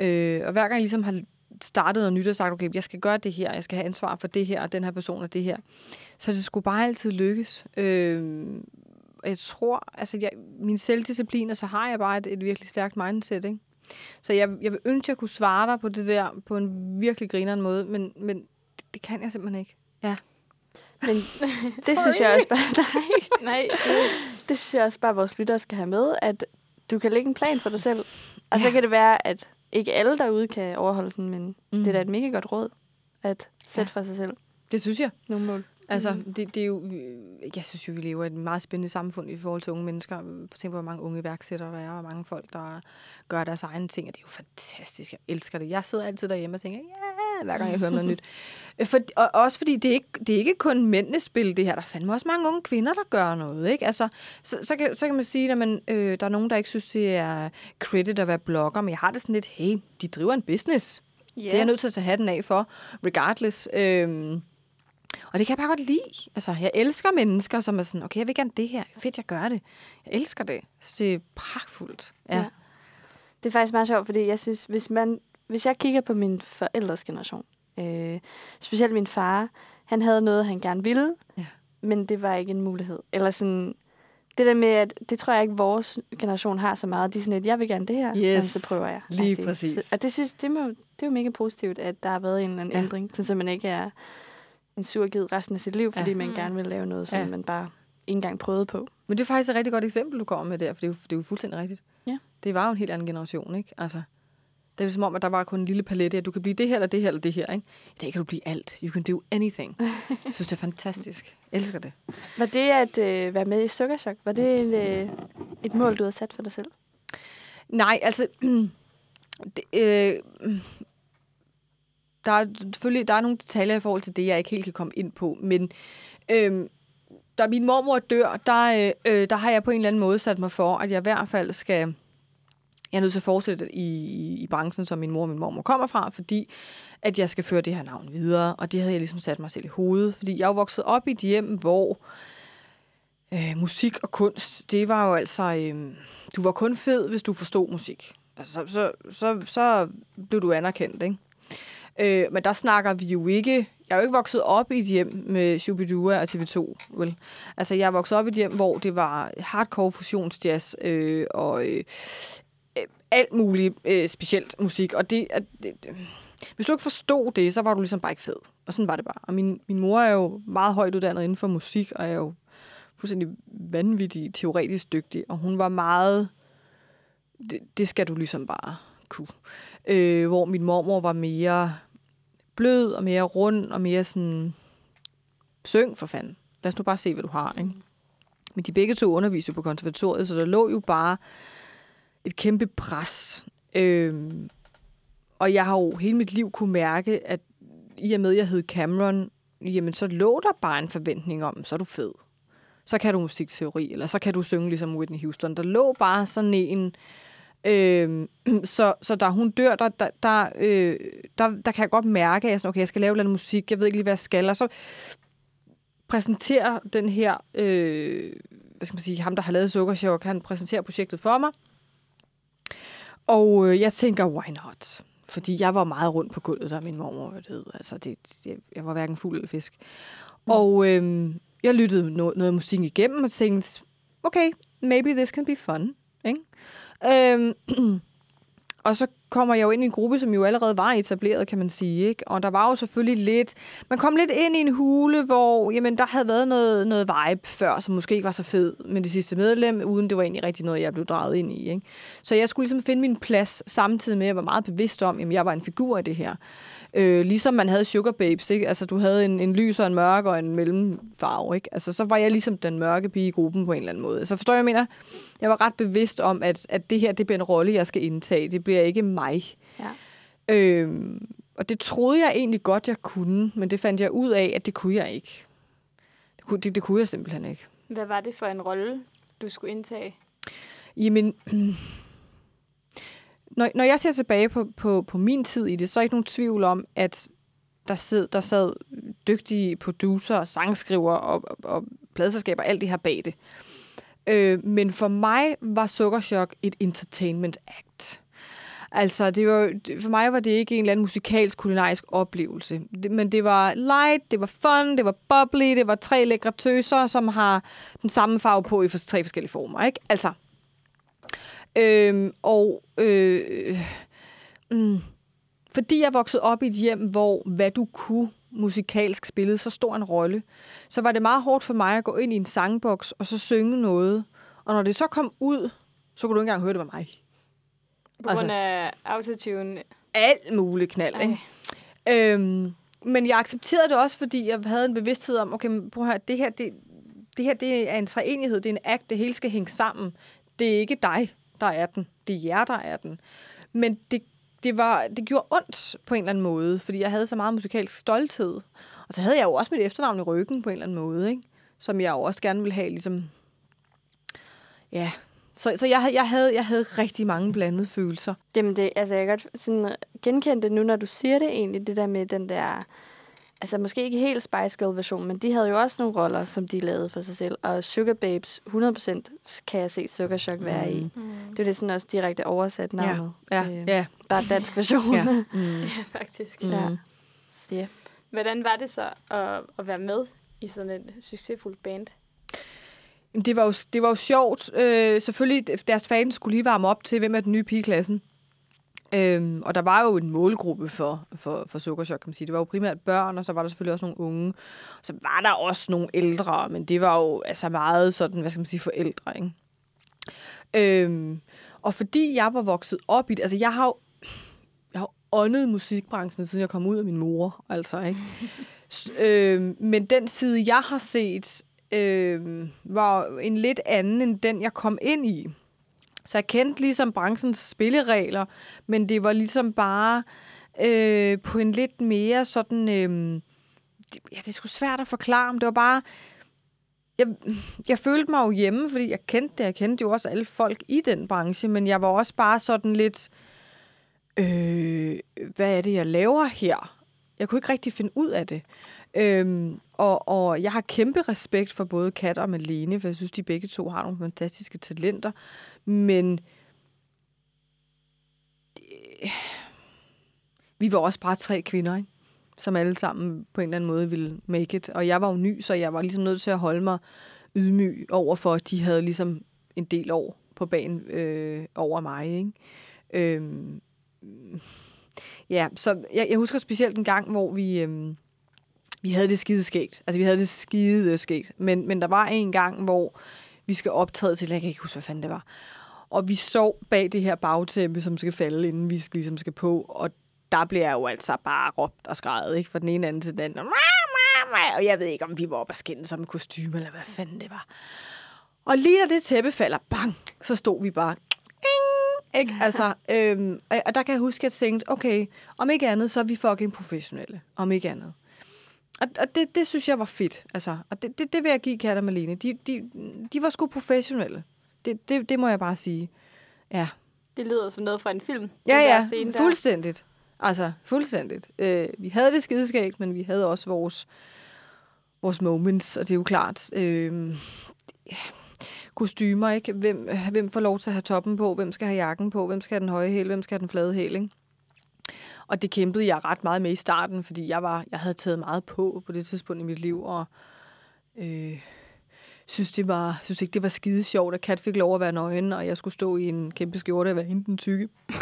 Øh, og hver gang jeg ligesom har startet noget nyt og sagt, okay, jeg skal gøre det her, jeg skal have ansvar for det her, og den her person og det her. Så det skulle bare altid lykkes. Øh, jeg tror, altså jeg, min selvdisciplin, og så har jeg bare et, et virkelig stærkt mindset, ikke? Så jeg, jeg vil ønske, at jeg kunne svare dig på det der på en virkelig grineren måde, men, men det, det kan jeg simpelthen ikke. Ja. Men det synes jeg også bare, nej, nej, det, synes jeg også bare, vores lyttere skal have med, at du kan lægge en plan for dig selv. Og ja. så kan det være, at ikke alle derude kan overholde den, men mm. det er da et mega godt råd at sætte ja. for sig selv. Det synes jeg. Nogle mål. Altså, mm. det, det er jo, jeg synes jo, vi lever i et meget spændende samfund i forhold til unge mennesker. Tænk på, hvor mange unge iværksættere der er, og mange folk, der gør deres egne ting, og det er jo fantastisk. Jeg elsker det. Jeg sidder altid derhjemme og tænker, ja, hver gang jeg hører noget nyt. For, og også fordi det er, ikke, det er ikke kun mændenes spil, det her. Der er fandme også mange unge kvinder, der gør noget. Ikke? Altså, så, så, kan, så kan man sige, at man, øh, der er nogen, der ikke synes, det er credit at være blogger, men jeg har det sådan lidt, hey, de driver en business. Yeah. Det er jeg nødt til at tage hatten af for, regardless. Øh, og det kan jeg bare godt lide. Altså, jeg elsker mennesker, som er sådan, okay, jeg vil gerne det her. Fedt, jeg gør det. Jeg elsker det. Så det er pragtfuldt. Ja. ja. Det er faktisk meget sjovt, fordi jeg synes, hvis, man, hvis jeg kigger på min forældres generation, øh, specielt min far, han havde noget, han gerne ville, ja. men det var ikke en mulighed. Eller sådan, det der med, at det tror jeg ikke, vores generation har så meget. De er sådan et, jeg vil gerne det her, yes. så prøver jeg. Lige det. præcis. Så, og det synes det, må, det er jo mega positivt, at der har været en eller anden ja. ændring, så man ikke er en surged resten af sit liv, fordi ja. man gerne vil lave noget, som ja. man bare ikke engang prøvede på. Men det er faktisk et rigtig godt eksempel, du kommer med der, for det er jo, det er jo fuldstændig rigtigt. Ja. Det var jo en helt anden generation, ikke? Altså, det er som om, at der var kun en lille palette, at du kan blive det her, eller det her, eller det her, ikke? I dag kan du blive alt. You can do anything. Jeg synes, det er fantastisk. Jeg elsker det. Var det at øh, være med i Sukkerchok, var det et, øh, et mål, du havde sat for dig selv? Nej, altså... det, øh, der er selvfølgelig der er nogle detaljer i forhold til det, jeg ikke helt kan komme ind på, men øh, da min mormor dør, der, øh, øh, der har jeg på en eller anden måde sat mig for, at jeg i hvert fald skal... Jeg er nødt til at fortsætte i, i, i branchen, som min mor og min mormor kommer fra, fordi at jeg skal føre det her navn videre, og det havde jeg ligesom sat mig selv i hovedet, fordi jeg er jo vokset op i et hjem, hvor øh, musik og kunst, det var jo altså... Øh, du var kun fed, hvis du forstod musik. Altså, så, så, så, så blev du anerkendt, ikke? Øh, men der snakker vi jo ikke... Jeg er jo ikke vokset op i et hjem med Shubidua og TV2, vel? Altså, jeg er vokset op i et hjem, hvor det var hardcore fusionsjazz øh, og øh, øh alt muligt øh, specielt musik. Og det, at, det, hvis du ikke forstod det, så var du ligesom bare ikke fed. Og sådan var det bare. Og min, min mor er jo meget højt uddannet inden for musik, og er jo fuldstændig vanvittig teoretisk dygtig. Og hun var meget... Det, det skal du ligesom bare kunne. Øh, hvor min mormor var mere blød og mere rund og mere sådan, syng for fanden. Lad os nu bare se, hvad du har, ikke? Men de begge to underviste på konservatoriet, så der lå jo bare et kæmpe pres. Øhm, og jeg har jo hele mit liv kunne mærke, at i og med, at jeg hed Cameron, jamen så lå der bare en forventning om, så er du fed. Så kan du musikteori, eller så kan du synge ligesom Whitney Houston. Der lå bare sådan en, Øh, så, så da hun dør, der, der, der, øh, der, der kan jeg godt mærke, at jeg, sådan, okay, jeg skal lave noget musik, jeg ved ikke lige, hvad jeg skal. Og så præsenterer den her, øh, hvad skal man sige, ham, der har lavet Sukkerchok, han præsenterer projektet for mig. Og øh, jeg tænker, why not? Fordi jeg var meget rundt på gulvet, der min mormor døde. Altså, det, jeg, jeg var hverken fuld eller fisk. Mm. Og øh, jeg lyttede no- noget musik igennem og tænkte, okay, maybe this can be fun. Øhm, og så kommer jeg jo ind i en gruppe, som jo allerede var etableret, kan man sige. Ikke? Og der var jo selvfølgelig lidt... Man kom lidt ind i en hule, hvor jamen, der havde været noget, noget vibe før, som måske ikke var så fed med det sidste medlem, uden det var egentlig rigtig noget, jeg blev draget ind i. Ikke? Så jeg skulle ligesom finde min plads, samtidig med, at jeg var meget bevidst om, at jeg var en figur i det her. Øh, ligesom man havde Sugar Babes, ikke? Altså, du havde en, en lys og en mørk og en mellemfarve, ikke? Altså, så var jeg ligesom den mørke pige i gruppen på en eller anden måde. Så forstår jeg, jeg mener? Jeg var ret bevidst om, at, at det her, det bliver en rolle, jeg skal indtage. Det bliver ikke mig. Ja. Øh, og det troede jeg egentlig godt, jeg kunne, men det fandt jeg ud af, at det kunne jeg ikke. Det kunne, det, det kunne jeg simpelthen ikke. Hvad var det for en rolle, du skulle indtage? Jamen, når, når jeg ser tilbage på, på, på min tid i det, så er ikke nogen tvivl om, at der sad, der sad dygtige producer, sangskriver og, og, og pladselskaber, alt det her bag det. Øh, men for mig var Sukkerchok et entertainment act. Altså, det var, for mig var det ikke en eller anden musikalsk kulinarisk oplevelse. Det, men det var light, det var fun, det var bubbly, det var tre lækre tøser, som har den samme farve på i for, tre forskellige former. Ikke? Altså, Øhm, og øh, mm, fordi jeg voksede op i et hjem, hvor hvad du kunne musikalsk spillede så stor en rolle, så var det meget hårdt for mig at gå ind i en sangboks og så synge noget. Og når det så kom ud, så kunne du ikke engang høre, det var mig. På grund af autotune? Alt muligt knald, Ej. ikke? Øhm, men jeg accepterede det også, fordi jeg havde en bevidsthed om, okay, prøv her, det her, det, det her det er en træenighed, det er en akt, det hele skal hænge sammen. Det er ikke dig der er den. Det er jer, der er den. Men det, det, var, det gjorde ondt på en eller anden måde, fordi jeg havde så meget musikalsk stolthed. Og så havde jeg jo også mit efternavn i ryggen på en eller anden måde, ikke? som jeg jo også gerne ville have, ligesom... Ja, så, så jeg, jeg, havde, jeg havde rigtig mange blandede følelser. Jamen, det, altså, jeg kan godt sådan, genkende det nu, når du siger det egentlig, det der med den der altså måske ikke helt Spice Girl-version, men de havde jo også nogle roller, som de lavede for sig selv. Og Sugar Babes, 100% kan jeg se Sugar Shock være i. Mm. Det er det sådan også direkte oversat navnet. Ja, ja, øh, ja. Bare dansk version. ja. Mm. ja, faktisk. Mm. Ja. Så, ja. Hvordan var det så at, at være med i sådan et succesfuldt band? Det var jo, det var jo sjovt. Øh, selvfølgelig, deres fans skulle lige varme op til, hvem er den nye pige i klassen. Øhm, og der var jo en målgruppe for, for, for sukkerchok, kan man sige. Det var jo primært børn, og så var der selvfølgelig også nogle unge. Så var der også nogle ældre, men det var jo altså meget sådan, hvad skal man sige, forældre, ikke? Øhm, og fordi jeg var vokset op i det, altså jeg har jo, jeg har åndet musikbranchen, siden jeg kom ud af min mor, altså, ikke? S- øhm, men den side, jeg har set, øhm, var en lidt anden, end den, jeg kom ind i. Så jeg kendte ligesom branchens spilleregler, men det var ligesom bare øh, på en lidt mere sådan... Øh, det, ja, det er sgu svært at forklare, men det var bare... Jeg, jeg følte mig jo hjemme, fordi jeg kendte det. Jeg kendte jo også alle folk i den branche, men jeg var også bare sådan lidt... Øh, hvad er det, jeg laver her? Jeg kunne ikke rigtig finde ud af det. Øhm, og, og jeg har kæmpe respekt for både Kat og Malene, for jeg synes, de begge to har nogle fantastiske talenter. Men vi var også bare tre kvinder, ikke? som alle sammen på en eller anden måde ville make it. Og jeg var jo ny, så jeg var ligesom nødt til at holde mig ydmyg over for, at de havde ligesom en del år på banen øh, over mig. Ikke? Øhm, ja, så jeg, jeg husker specielt en gang, hvor vi, øh, vi havde det skide skægt. Altså, vi havde det skide skægt. Men, men der var en gang, hvor vi skal optræde til, jeg kan ikke huske, hvad fanden det var. Og vi sov bag det her bagtæppe, som skal falde, inden vi skal, ligesom skal på. Og der blev jeg jo altså bare råbt og skrevet, ikke? Fra den ene anden til den anden. Og jeg ved ikke, om vi var oppe og skændes som kostume, eller hvad fanden det var. Og lige da det tæppe falder, bang, så stod vi bare ikke? Altså, øhm, og der kan jeg huske, at jeg tænkte, okay, om ikke andet, så er vi fucking professionelle. Om ikke andet. Og, og det, det synes jeg var fedt. Altså, og det, det, det vil jeg give Kat og Malene. De, de, de var sgu professionelle. Det, det, det må jeg bare sige. Ja. Det lyder som noget fra en film. Ja, ja. Scene fuldstændigt. Altså, fuldstændigt. Øh, vi havde det skideskægt, men vi havde også vores, vores moments, og det er jo klart. Øh, ja. Kostymer, ikke? Hvem, hvem får lov til at have toppen på? Hvem skal have jakken på? Hvem skal have den høje hæl? Hvem skal have den flade hæl, ikke? Og det kæmpede jeg ret meget med i starten, fordi jeg var jeg havde taget meget på på det tidspunkt i mit liv, og øh, synes, det var, synes ikke, det var skide sjovt, at Kat fik lov at være nøgen, og jeg skulle stå i en kæmpe skjorte og være hende den tykke.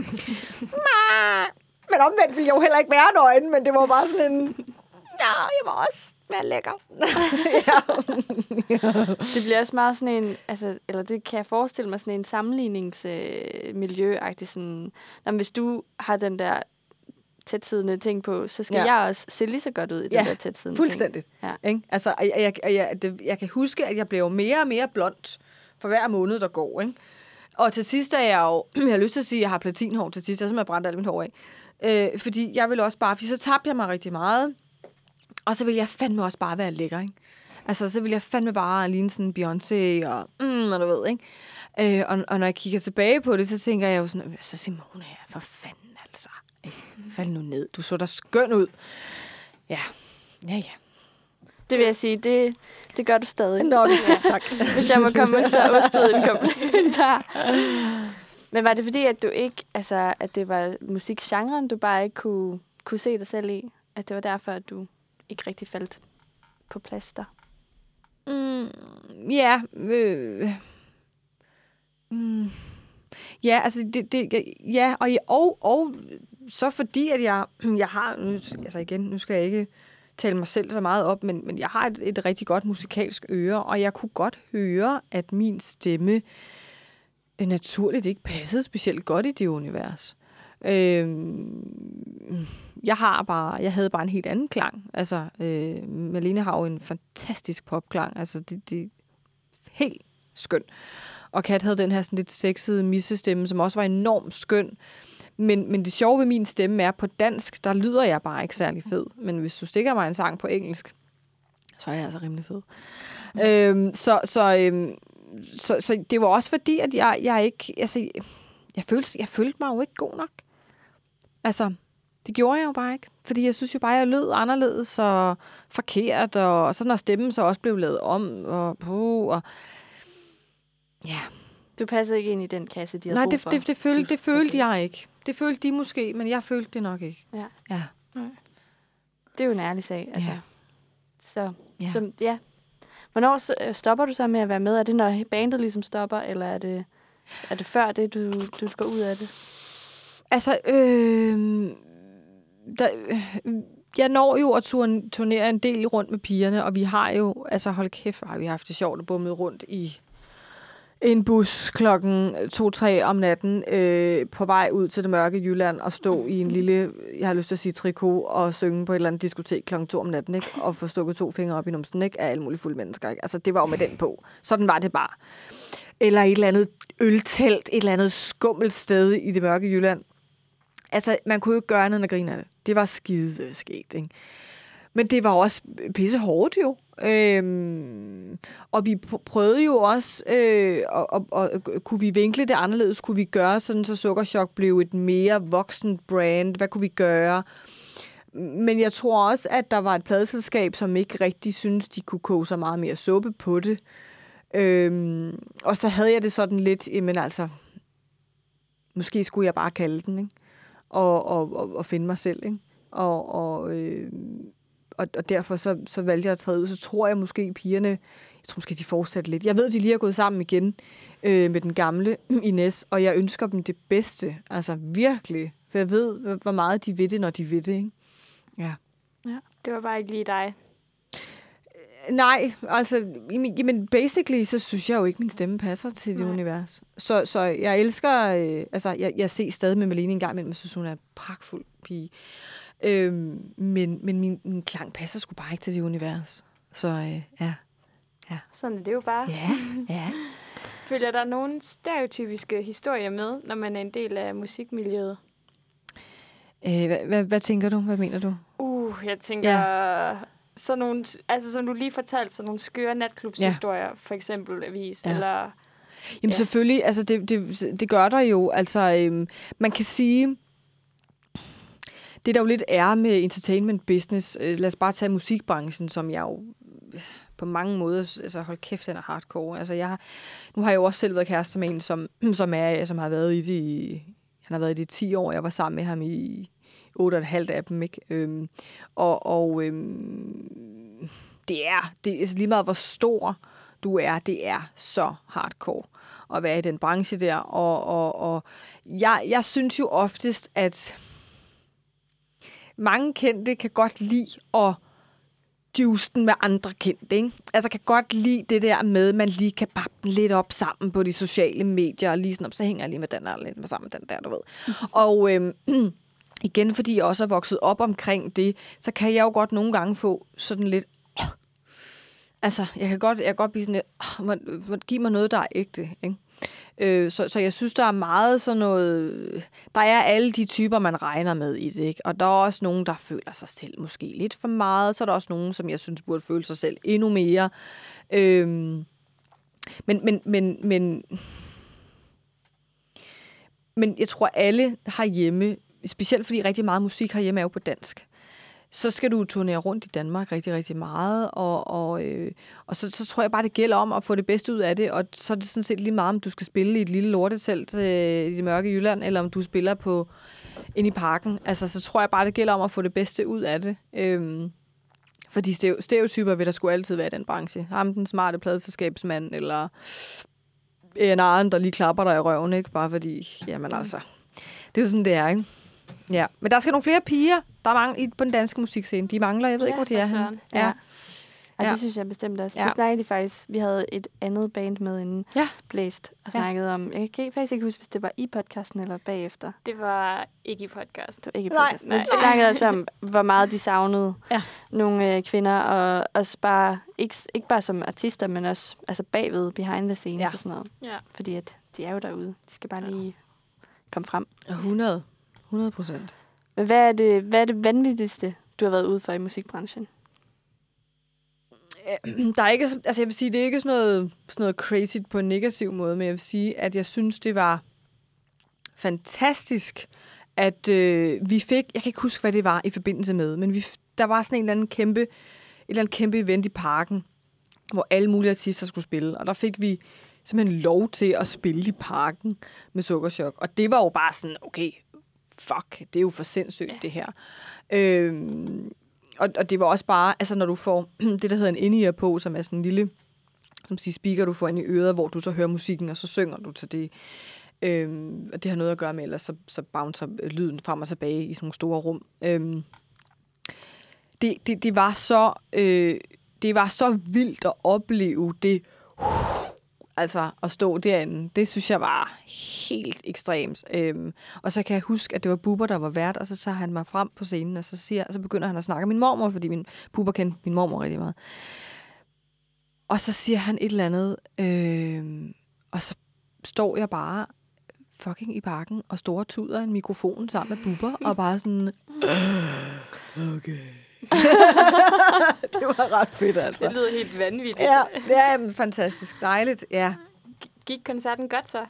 men omvendt ville jeg jo heller ikke være nøgen, men det var bare sådan en... Ja, jeg var også være lækker. Det bliver også meget sådan en, altså, eller det kan jeg forestille mig, sådan en sammenligningsmiljø øh, sådan, når, hvis du har den der tætsidende ting på, så skal ja. jeg også se lige så godt ud i ja, den der tætsidende fuldstændigt. ting. Ja. Ikke? Altså, jeg, jeg, jeg, det, jeg kan huske, at jeg blev mere og mere blond for hver måned, der går. Ikke? Og til sidst er jeg jo, jeg har lyst til at sige, at jeg har platinhår til sidst, jeg har simpelthen brændt alt mit hår af. Øh, fordi jeg vil også bare, fordi så tabte jeg mig rigtig meget. Og så vil jeg fandme også bare være lækker, ikke? Altså, så vil jeg fandme bare ligne sådan Beyoncé og, mm, og du ved, ikke? Øh, og, og når jeg kigger tilbage på det, så tænker jeg jo sådan, altså Simone her, for fanden altså. Fald nu ned, du så da skøn ud. Ja, ja, ja. Det vil jeg sige, det, det gør du stadig. Nå, det er tak. Hvis jeg må komme med så udstede en kommentar. Men var det fordi, at du ikke, altså, at det var musikgenren, du bare ikke kunne, kunne se dig selv i? At det var derfor, at du ikke rigtig faldt på plads der? Mm, ja. Øh, mm, ja, altså det, det, ja, og, og, og så fordi, at jeg, jeg har, nu, altså igen, nu skal jeg ikke tale mig selv så meget op, men, men jeg har et, et rigtig godt musikalsk øre, og jeg kunne godt høre, at min stemme øh, naturligt ikke passede specielt godt i det univers. Øh, jeg har bare, jeg havde bare en helt anden klang. Altså, øh, Malene har jo en fantastisk popklang. Altså, det, det er helt skøn. Og Kat havde den her sådan lidt sexede missestemme, som også var enormt skøn. Men, men det sjove ved min stemme er, på dansk, der lyder jeg bare ikke særlig fed. Men hvis du stikker mig en sang på engelsk, så er jeg altså rimelig fed. Mm. Øhm, så, så, øhm, så, så det var også fordi, at jeg, jeg ikke... Altså, jeg følte, jeg følte mig jo ikke god nok. Altså, det gjorde jeg jo bare ikke. Fordi jeg synes jo bare, at jeg lød anderledes og forkert, og, og så når stemmen så også blev lavet om, og, puh, og ja. Du passer ikke ind i den kasse, de har Nej, det, det, det, det, følte, det følte okay. jeg ikke. Det følte de måske, men jeg følte det nok ikke. Ja. ja. Det er jo en ærlig sag. Altså. Ja. Så, ja. Så, ja. Hvornår øh, stopper du så med at være med? Er det, når bandet ligesom stopper, eller er det, er det før det, du, du skal ud af det? Altså, øh, der, jeg når jo at turnere en del rundt med pigerne, og vi har jo, altså hold kæft, har vi haft det sjovt at bummet rundt i en bus klokken 2-3 om natten øh, på vej ud til det mørke Jylland og stå i en lille, jeg har lyst til at sige trikot, og synge på et eller andet diskotek klokken 2 om natten, ikke? og få stukket to fingre op i numsen, ikke? af alle mulige fulde mennesker. Ikke? Altså, det var jo med den på. Sådan var det bare. Eller et eller andet øltelt, et eller andet skummelt sted i det mørke Jylland. Altså, man kunne jo ikke gøre andet end at grine af det. Det var skide sket, ikke? Men det var også pisse hårdt jo. Øhm, og vi prøvede jo også, øh, og, og, og, kunne vi vinkle det anderledes? Kunne vi gøre sådan, så Sukkerchok blev et mere voksen brand? Hvad kunne vi gøre? Men jeg tror også, at der var et pladselskab, som ikke rigtig synes de kunne koge så meget mere suppe på det. Øhm, og så havde jeg det sådan lidt, men altså, måske skulle jeg bare kalde den, ikke? Og, og, og, og finde mig selv, ikke? Og, og øh, og, og derfor så, så valgte jeg at træde ud. Så tror jeg måske, pigerne, jeg tror måske, de fortsatte lidt. Jeg ved, de lige er gået sammen igen øh, med den gamle Ines, og jeg ønsker dem det bedste. Altså virkelig. For jeg ved, hvor meget de ved det, når de ved det. Ikke? Ja. ja. Det var bare ikke lige dig. Øh, nej, altså, jamen basically, så synes jeg jo ikke, min stemme passer til det Nej. univers. Så, så jeg elsker, øh, altså, jeg, jeg ser stadig med Malene en gang imellem, jeg synes, hun er en pragtfuld pige. Øhm, men men min, min klang passer sgu bare ikke til det univers. Så øh, ja. ja. Sådan er det jo bare. Ja, ja. Følger der nogle stereotypiske historier med, når man er en del af musikmiljøet? Øh, hvad, hvad, hvad tænker du? Hvad mener du? Uh, jeg tænker... Ja. Sådan nogle, altså som du lige fortalte, sådan nogle skøre natklubshistorier, ja. for eksempelvis, ja. eller... Jamen ja. selvfølgelig, altså det, det, det gør der jo. Altså, øhm, man kan sige, det der jo lidt er med entertainment business, øh, lad os bare tage musikbranchen, som jeg jo øh, på mange måder, altså hold kæft, den er hardcore. Altså jeg nu har jeg jo også selv været kæreste med en, som, som, er, som har været i det i, han har været i det 10 år, jeg var sammen med ham i 8,5 af dem, ikke? Øhm, og og øhm, det er, det er altså lige meget, hvor stor du er, det er så hardcore at være i den branche der. Og, og, og jeg, jeg synes jo oftest, at mange kendte kan godt lide at juice den med andre kendte, ikke? Altså kan godt lide det der med, at man lige kan pappe den lidt op sammen på de sociale medier, og lige sådan, så hænger jeg lige med den der, lidt med sammen med den der, du ved. og øhm, igen, fordi jeg også er vokset op omkring det, så kan jeg jo godt nogle gange få sådan lidt, altså, jeg kan godt, jeg kan godt blive sådan lidt, oh, giv mig noget, der er ægte, ikke? Øh, så, så jeg synes, der er meget sådan noget... Der er alle de typer, man regner med i det, ikke? Og der er også nogen, der føler sig selv måske lidt for meget. Så er der også nogen, som jeg synes burde føle sig selv endnu mere. Øh, men, men, men, men, men jeg tror, alle har hjemme, specielt fordi rigtig meget musik herhjemme er jo på dansk, så skal du turnere rundt i Danmark rigtig, rigtig meget, og, og, øh, og så, så tror jeg bare, det gælder om at få det bedste ud af det, og så er det sådan set lige meget, om du skal spille i et lille lortetelt øh, i det mørke Jylland, eller om du spiller på ind i parken. Altså, så tror jeg bare, det gælder om at få det bedste ud af det. Øhm, fordi stereotyper vil der skulle altid være i den branche. Ham den smarte pladeselskabsmand, eller øh, en anden, der lige klapper dig i røven, ikke? Bare fordi, jamen altså, det er jo sådan, det er, ikke? Ja, men der skal nogle flere piger. Der er mange i, på den danske musikscene. De mangler, jeg ved ja, ikke, hvor de er. Henne. Ja. Ja. ja. det synes jeg bestemt også. Ja. Det snakkede de faktisk. Vi havde et andet band med inden ja. Blæst og snakkede ja. om. Jeg kan faktisk ikke huske, hvis det var i podcasten eller bagefter. Det var ikke i podcast. Det var ikke i podcast. Nej. Men vi snakkede også om, hvor meget de savnede ja. nogle øh, kvinder. Og også bare, ikke, ikke bare som artister, men også altså bagved, behind the scenes ja. og sådan noget. Ja. Fordi at de er jo derude. De skal bare lige komme frem. 100. 100 procent. Men hvad er, det, hvad er det vanvittigste, du har været ude for i musikbranchen? Der er ikke, altså jeg vil sige, det er ikke sådan noget, sådan noget crazy på en negativ måde, men jeg vil sige, at jeg synes, det var fantastisk, at øh, vi fik, jeg kan ikke huske, hvad det var i forbindelse med, men vi, der var sådan en eller anden kæmpe, et eller andet kæmpe event i parken, hvor alle mulige artister skulle spille, og der fik vi simpelthen lov til at spille i parken med Sukkerchok. Og det var jo bare sådan, okay, fuck, det er jo for sindssygt, ja. det her. Øhm, og, og det var også bare, altså når du får det, der hedder en in på, som er sådan en lille som siger speaker, du får ind i øret, hvor du så hører musikken, og så synger du til det. Øhm, og det har noget at gøre med, ellers så, så bouncer lyden frem og tilbage i sådan nogle store rum. Øhm, det, det, det, var så, øh, det var så vildt at opleve det Altså at stå derinde, det synes jeg var helt ekstremt. Øhm, og så kan jeg huske, at det var Buber, der var vært, og så tager han mig frem på scenen, og så, siger, så begynder han at snakke min mormor, fordi min Buber kendte min mormor rigtig meget. Og så siger han et eller andet, øhm, og så står jeg bare fucking i parken og store tuder en mikrofon sammen med Buber, og bare sådan... Okay det var ret fedt, altså. Det lyder helt vanvittigt. Ja, det er fantastisk dejligt, ja. Gik koncerten godt så?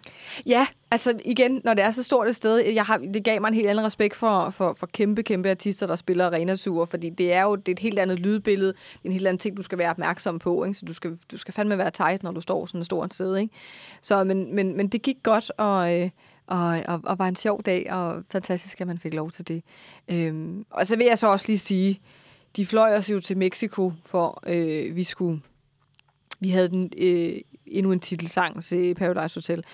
Ja, altså igen, når det er så stort et sted, jeg har, det gav mig en helt anden respekt for, for, for kæmpe, kæmpe artister, der spiller arenature, fordi det er jo det er et helt andet lydbillede, det er en helt anden ting, du skal være opmærksom på, ikke? så du skal, du skal fandme være tight, når du står sådan et stort sted. Ikke? Så, men, men, men det gik godt, og, øh, og, og, og var en sjov dag, og fantastisk, at man fik lov til det. Øhm, og så vil jeg så også lige sige, de fløj os jo til Mexico, for øh, vi skulle... Vi havde den, øh, endnu en titelsang til Paradise Hotel.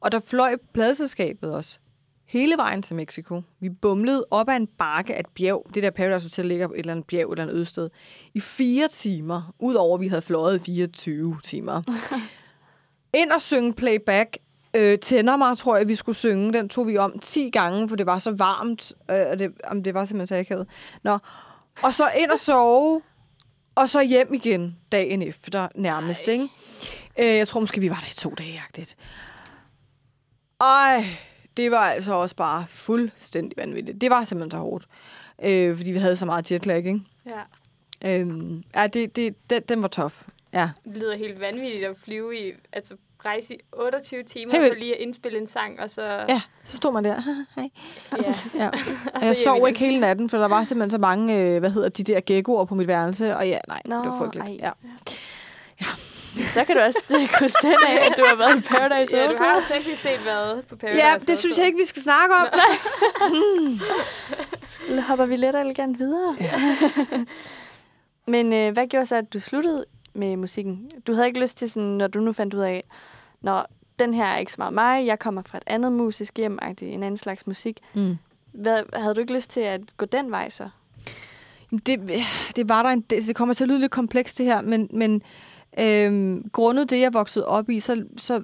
Og der fløj pladeselskabet os hele vejen til Mexico. Vi bumlede op ad en bakke af et bjerg. Det der Paradise Hotel ligger på et eller andet bjerg, et eller andet ødsted. I fire timer. Udover at vi havde fløjet 24 timer. Ind og synge playback. Øh, tænder mig, tror jeg, vi skulle synge. Den tog vi om 10 gange, for det var så varmt. Øh, og det, om det var simpelthen så Nå, og så ind og sove, og så hjem igen dagen efter nærmest, Ej. ikke? Øh, jeg tror måske, vi var der i to dage, jagtigt. Ej, det var altså også bare fuldstændig vanvittigt. Det var simpelthen så hårdt. Øh, fordi vi havde så meget jetlag, ikke? Ja. Øhm, ja, det, det, den, den var tof. Ja. Det lyder helt vanvittigt at flyve i, altså rejse i 28 timer for lige at indspille en sang, og så... Ja, så stod man der. Hej. Ja. ja. Og jeg sov ikke hele natten, for der var simpelthen så mange, øh, hvad hedder de der geckoer på mit værelse, og ja, nej, Nå, det var frygteligt. Ja. ja. Så kan du også kunne stille af, at du har været i Paradise Ja, du har jo teknisk set været på Paradise Ja, det synes jeg ikke, vi skal snakke om. mm. hopper vi lidt elegant videre. Ja. Men øh, hvad gjorde så, at du sluttede med musikken? Du havde ikke lyst til sådan, når du nu fandt ud af, når den her er ikke så meget mig, jeg kommer fra et andet musisk hjem, en anden slags musik. Mm. Hvad, havde du ikke lyst til at gå den vej så? Det, det var der en, det, det kommer til at lyde lidt komplekst det her, men, men øhm, grundet det, jeg voksede op i, så, så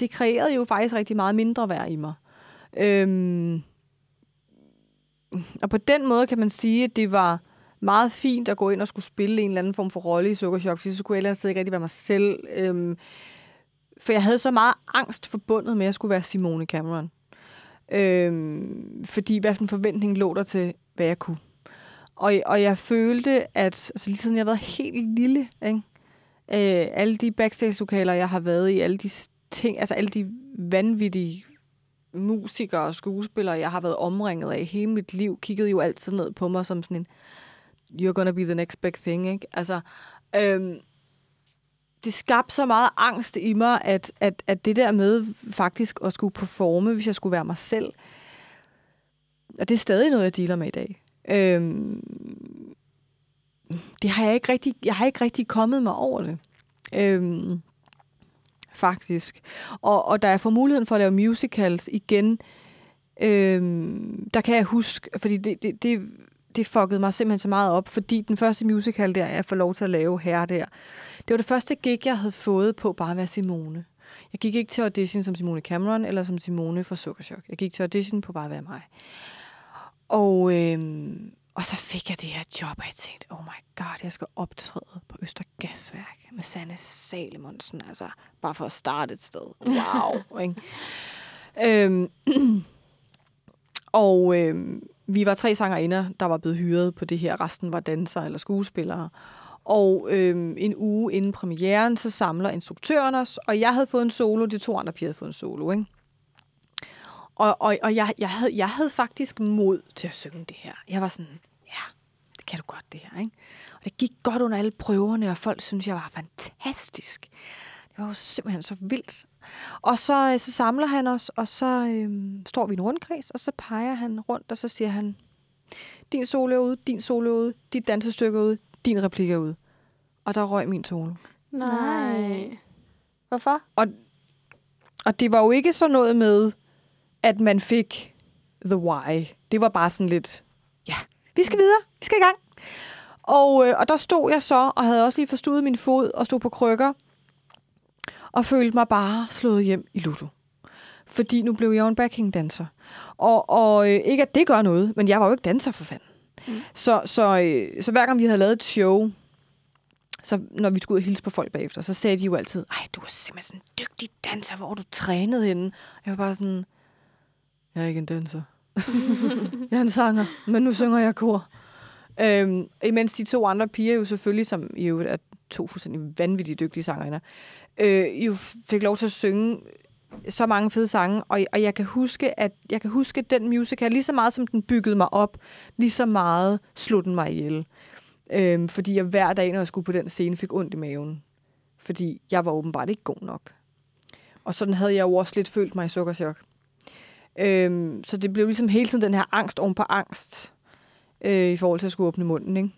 det kreerede jo faktisk rigtig meget mindre værd i mig. Øhm, og på den måde kan man sige, at det var meget fint at gå ind og skulle spille en eller anden form for rolle i Sukkerchok, fordi så kunne jeg ellers ikke rigtig være mig selv. Øhm, for jeg havde så meget angst forbundet med at skulle være Simone Cameron. Øhm, fordi hvad for en forventning lå der til, hvad jeg kunne. Og, og jeg følte, at altså, lige siden jeg har været helt lille, ikke? Øh, alle de backstage-lokaler, jeg har været i, alle de ting, altså alle de vanvittige musikere og skuespillere, jeg har været omringet af hele mit liv, kiggede jo altid ned på mig som sådan en, you're gonna be the next big thing, ikke? Altså, øhm, det skabte så meget angst i mig, at, at, at det der med faktisk at skulle performe, hvis jeg skulle være mig selv, og det er stadig noget, jeg dealer med i dag. Øhm, det har jeg ikke rigtig, jeg har ikke rigtig kommet mig over det. Øhm, faktisk. Og, og da jeg får muligheden for at lave musicals igen, øhm, der kan jeg huske, fordi det, det, det, det fuckede mig simpelthen så meget op, fordi den første musical der, jeg får lov til at lave her der, det var det første gig, jeg havde fået på bare at være Simone. Jeg gik ikke til audition som Simone Cameron eller som Simone fra Sukkerchok. Jeg gik til audition på bare at være mig. Og, øhm, og så fik jeg det her job, og jeg tænkte, oh my god, jeg skal optræde på Øster Gasværk med Sanne Salemonsen, altså bare for at starte et sted. Wow. ikke? Øhm, og øhm, vi var tre sangerinder, der var blevet hyret på det her. Resten var dansere eller skuespillere. Og øhm, en uge inden premieren, så samler instruktøren os, og jeg havde fået en solo, de to andre piger havde fået en solo, ikke? Og, og, og jeg, jeg, havde, jeg havde faktisk mod til at synge det her. Jeg var sådan, ja, det kan du godt det her, ikke? Og det gik godt under alle prøverne, og folk synes jeg var fantastisk. Det var jo simpelthen så vildt. Og så, øh, så samler han os, og så øhm, står vi i en rundkreds, og så peger han rundt, og så siger han, din solo er ude, din solo er ude, dit dansestykke er ude, din replik er ude. Og der røg min solo. Nej. Hvorfor? Og, og det var jo ikke så noget med, at man fik the why. Det var bare sådan lidt, ja, vi skal videre, vi skal i gang. Og, øh, og der stod jeg så, og havde også lige forstået min fod, og stod på krykker, og følte mig bare slået hjem i Ludo. Fordi nu blev jeg jo en backing-danser. Og, og øh, ikke at det gør noget, men jeg var jo ikke danser for fanden. Mm. Så, så, øh, så hver gang vi havde lavet et show, så når vi skulle ud og hilse på folk bagefter, så sagde de jo altid, ej, du er simpelthen sådan en dygtig danser, hvor du trænede henne. Jeg var bare sådan, jeg er ikke en danser. jeg er en sanger, men nu synger jeg kor. Øhm, imens de to andre piger jo selvfølgelig, som jo er to fuldstændig vanvittigt dygtige sangerinder, øh, jo fik lov til at synge så mange fede sange, og, og jeg kan huske, at jeg kan huske den musical, lige så meget som den byggede mig op, lige så meget slog den mig ihjel. Øhm, fordi jeg hver dag, når jeg skulle på den scene, fik ondt i maven. Fordi jeg var åbenbart ikke god nok. Og sådan havde jeg jo også lidt følt mig i sukkerchok. Øhm, så det blev ligesom hele tiden den her angst oven på angst, øh, i forhold til at skulle åbne munden, ikke?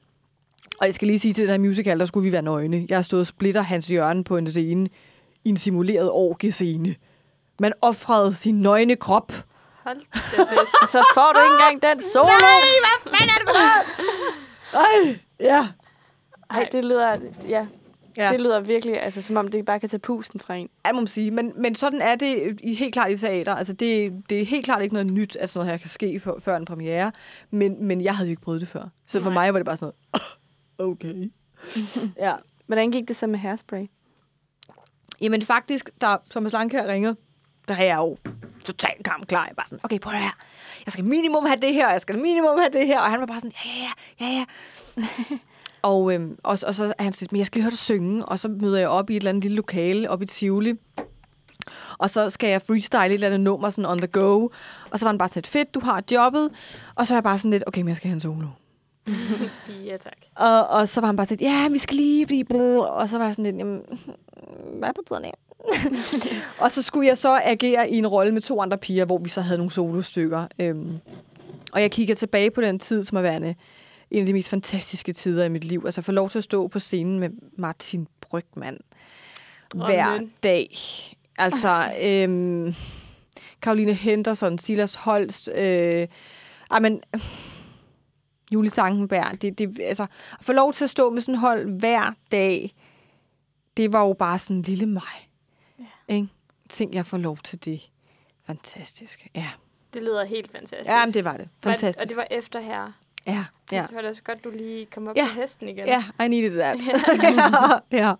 Og jeg skal lige sige til den her musical, der skulle vi være nøgne. Jeg har stået og splitter Hans hjørne på en scene i en simuleret orgescene. scene man offrede sin nøgne krop. Hold det, Så får du ikke engang den solo. Nej, hvad fanden er det for noget? Ej, ja. Ej, det lyder, ja, Ja. det lyder virkelig, altså, som om det bare kan tage pusten fra en. Ja, må man sige. Men, men sådan er det i, helt klart i teater. Altså, det, det er helt klart ikke noget nyt, at sådan noget her kan ske for, før en premiere. Men, men jeg havde jo ikke prøvet det før. Så for Nej. mig var det bare sådan noget, okay. ja. Hvordan gik det så med hairspray? Jamen faktisk, da Thomas Lange her ringer, der er jeg jo totalt kamp klar. Jeg bare sådan, okay, prøv her. Jeg skal minimum have det her, og jeg skal minimum have det her. Og han var bare sådan, ja, ja, ja, ja. og, øhm, og, og så er han sådan, men jeg skal lige høre dig synge. Og så møder jeg op i et eller andet lille lokale, op i Tivoli. Og så skal jeg freestyle et eller andet nummer sådan on the go. Og så var han bare sådan lidt, fedt, du har jobbet. Og så er jeg bare sådan lidt, okay, men jeg skal have en solo. Ja, tak. Og, og så var han bare sådan, ja, vi skal lige blive blød. Og så var jeg sådan lidt, jamen, hvad betyder det? og så skulle jeg så agere i en rolle med to andre piger, hvor vi så havde nogle solostykker. Øhm, og jeg kigger tilbage på den tid, som er værende en af de mest fantastiske tider i mit liv. Altså få lov til at stå på scenen med Martin Drømmen. hver dag. Altså, øhm, Karoline Henderson, Silas Holst, øh, ej, men, Julie Sankenberg, det, det, altså, at få lov til at stå med sådan hold hver dag, det var jo bare sådan en lille mig. Ja. Ikke? Tænk, jeg får lov til det. Fantastisk. Ja, Det lyder helt fantastisk. ja men det var det. Fantastisk. Og det var efter her. Ja, Ja. ja. Så var det også godt, du lige kom op Ja. på hesten igen. Ja, I needed that. ja, ja.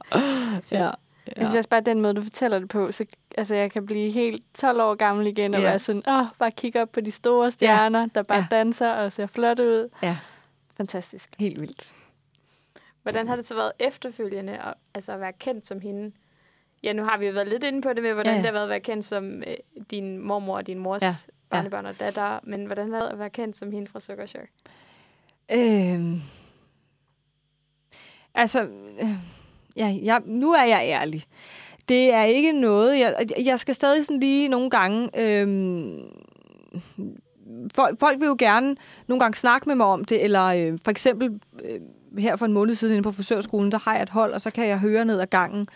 ja. Jeg synes også bare, at den måde, du fortæller det på, så altså, jeg kan blive helt 12 år gammel igen og Ja. være sådan, åh, bare kigge op på de store stjerner, der bare Ja. danser og ser flot ud. Ja, Fantastisk. helt vildt. Hvordan har det så været efterfølgende at, altså at være kendt som hende? Ja, nu har vi jo været lidt inde på det med, hvordan Ja, ja, ja. det har været at være kendt som øh, din mormor og din mors Ja, ja, ja. og datter. Men hvordan har det været at være kendt som hende fra Sukkerchok? Øhm, altså, øh, ja, jeg, nu er jeg ærlig. Det er ikke noget, jeg, jeg skal stadig sådan lige nogle gange... Øhm, folk, folk vil jo gerne nogle gange snakke med mig om det, eller øh, for eksempel øh, her for en måned siden inde på frisørskolen, der har jeg et hold, og så kan jeg høre ned ad gangen,